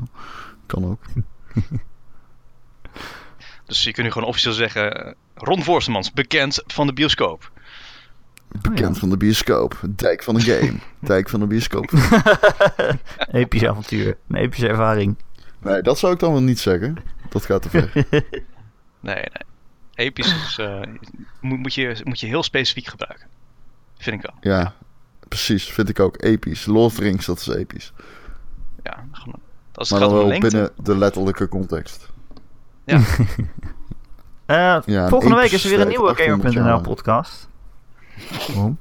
kan ook. Dus je kunt nu gewoon officieel zeggen... eh, Ron Voorstemans, bekend van de bioscoop. Bekend van de bioscoop. Dijk van de game. Dijk van de bioscoop. Episch avontuur. Een epische ervaring. Nee, dat zou ik dan wel niet zeggen. Dat gaat te ver. Nee, nee. Episch is, eh, moet, moet, je, moet je heel specifiek gebruiken. Vind ik wel. Ja, precies. Vind ik ook episch. Lord of the Rings, dat is episch. Ja, gewoon, als het Maar dan wel lengte. binnen de letterlijke context. Ja. Eh, volgende week is er weer een nieuwe 800 Gamer.nl podcast. Waarom?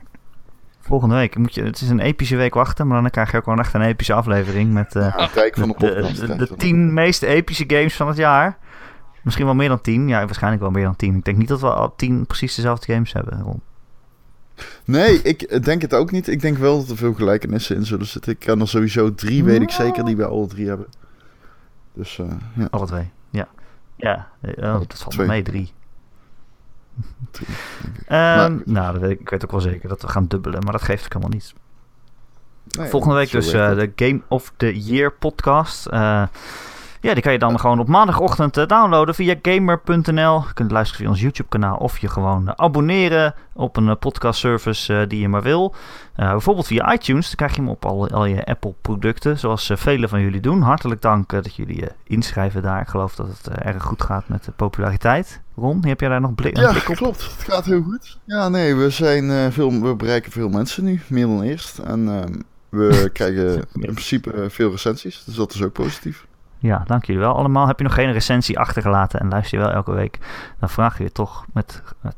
Volgende week. Moet je, het is een epische week wachten, maar dan krijg je ook gewoon echt een epische aflevering met eh, Ja, Dijk van de de, podcast. de, de van tien meest epische games van het jaar. Misschien wel meer dan tien. Ja, waarschijnlijk wel meer dan tien. Ik denk niet dat we al tien precies dezelfde games hebben. Nee, ik denk het ook niet. Ik denk wel dat er veel gelijkenissen in zullen zitten. Ik kan er sowieso drie, weet ik zeker, die wij alle drie hebben. Dus eh, ja, Alle twee. Ja. Ja, eh, oh, dat valt twee. mee. Drie. drie. Ehm, Maar- nou, dat weet ik, ik weet ook wel zeker dat we gaan dubbelen, maar dat geeft ook helemaal niet. Nee, Volgende week dus eh, de Game of the Year podcast. Eh, ja, die kan je dan gewoon op maandagochtend eh, downloaden via gamer.nl. Je kunt luisteren via ons YouTube kanaal of je gewoon eh, abonneren op een eh, podcast service eh, die je maar wil. Bijvoorbeeld via iTunes, dan krijg je hem op al, al je Apple producten, zoals eh, vele van jullie doen. Hartelijk dank dat jullie je inschrijven daar. Ik geloof dat het erg goed gaat met de populariteit. Ron, heb jij daar nog blik, Ja, blik op? klopt. Het gaat heel goed. Ja, nee, we, zijn, veel, we bereiken veel mensen nu, meer dan eerst. En ehm, we krijgen in principe veel recensies, dus dat is ook positief. Ja, dank jullie wel allemaal. Heb je nog geen recensie achtergelaten en luister je wel elke week, dan vraag je je toch met, eh,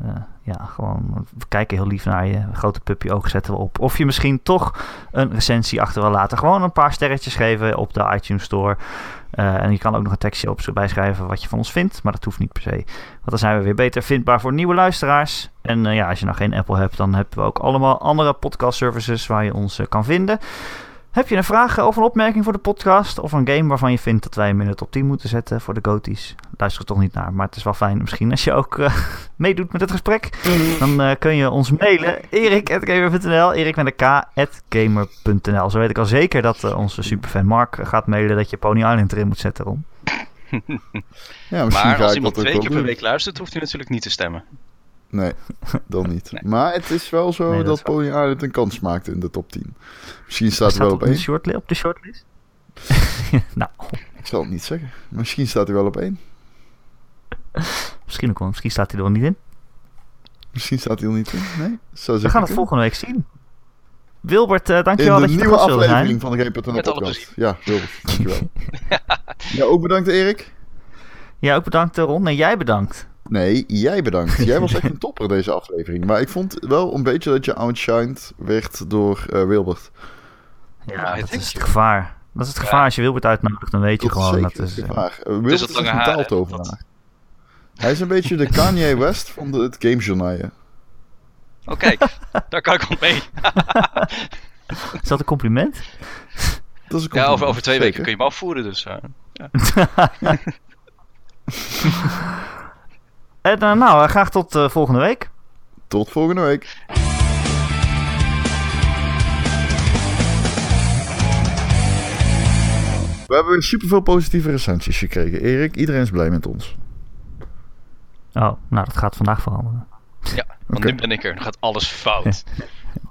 eh, ja, gewoon, we kijken heel lief naar je, grote puppy oog zetten we op. Of je misschien toch een recensie achter wil laten. Gewoon een paar sterretjes geven op de iTunes Store. Eh, en je kan ook nog een tekstje op bijschrijven wat je van ons vindt, maar dat hoeft niet per se. Want dan zijn we weer beter vindbaar voor nieuwe luisteraars. En ja, als je nou geen Apple hebt, dan hebben we ook allemaal andere podcast services waar je ons kan vinden. Heb je een vraag of een opmerking voor de podcast? Of een game waarvan je vindt dat wij hem in de top 10 moeten zetten voor de GOTY's? Luister er toch niet naar, maar het is wel fijn misschien als je ook eh, meedoet met het gesprek. Dan eh, kun je ons mailen, erik.gamer.nl, erik met een k, at gamer.nl. Zo weet ik al zeker dat eh, onze superfan Mark gaat mailen dat je Pony Island erin moet zetten, Ron. Ja, misschien Maar ga als ik iemand dat ook twee keer per week luistert, hoeft u natuurlijk niet te stemmen. Nee, dan niet. Nee. Maar het is wel zo Nee, dat dat. Pony Island een kans maakte in de top 10. Misschien staat hij wel op op de, 1. shortli- op de shortlist? nou, Ik zal het niet zeggen. Misschien staat hij wel op 1. misschien ook wel. Misschien staat hij er wel niet in. Misschien staat hij er niet in. Nee, zou We gaan het volgende week zien. Wilbert, eh, In dankjewel de dat je te nieuwe gast wilde zijn. aflevering van de alle podcast. Ja, Wilbert, dankjewel. ja, ook bedankt Erik. Ja, ook bedankt Ron. En jij bedankt. Nee, jij bedankt. Jij was echt een topper deze aflevering. Maar ik vond wel een beetje dat je outshined werd door eh, Wilbert. Ja, Ja, dat is het gevaar. Dat is het Ja. gevaar als je Wilbert uitnodigt, dan weet je Dat gewoon zeker dat is. het eh, gevaar. Uh, Wilbert dat is lange een haar, taaltovenaar. dat- Hij is een beetje de Kanye West van de, het gamejournaal. Oh kijk, daar kan ik wel mee. Is dat een compliment? Dat is een Ja, over, compliment, over twee zeker. weken kun je hem afvoeren, dus... eh, en eh, nou, eh, graag tot eh, volgende week. Tot volgende week. We hebben weer superveel positieve recensies gekregen. Erik, iedereen is blij met ons. Oh, nou, dat gaat vandaag veranderen. ja, want nu ben ik er. Dan gaat alles fout.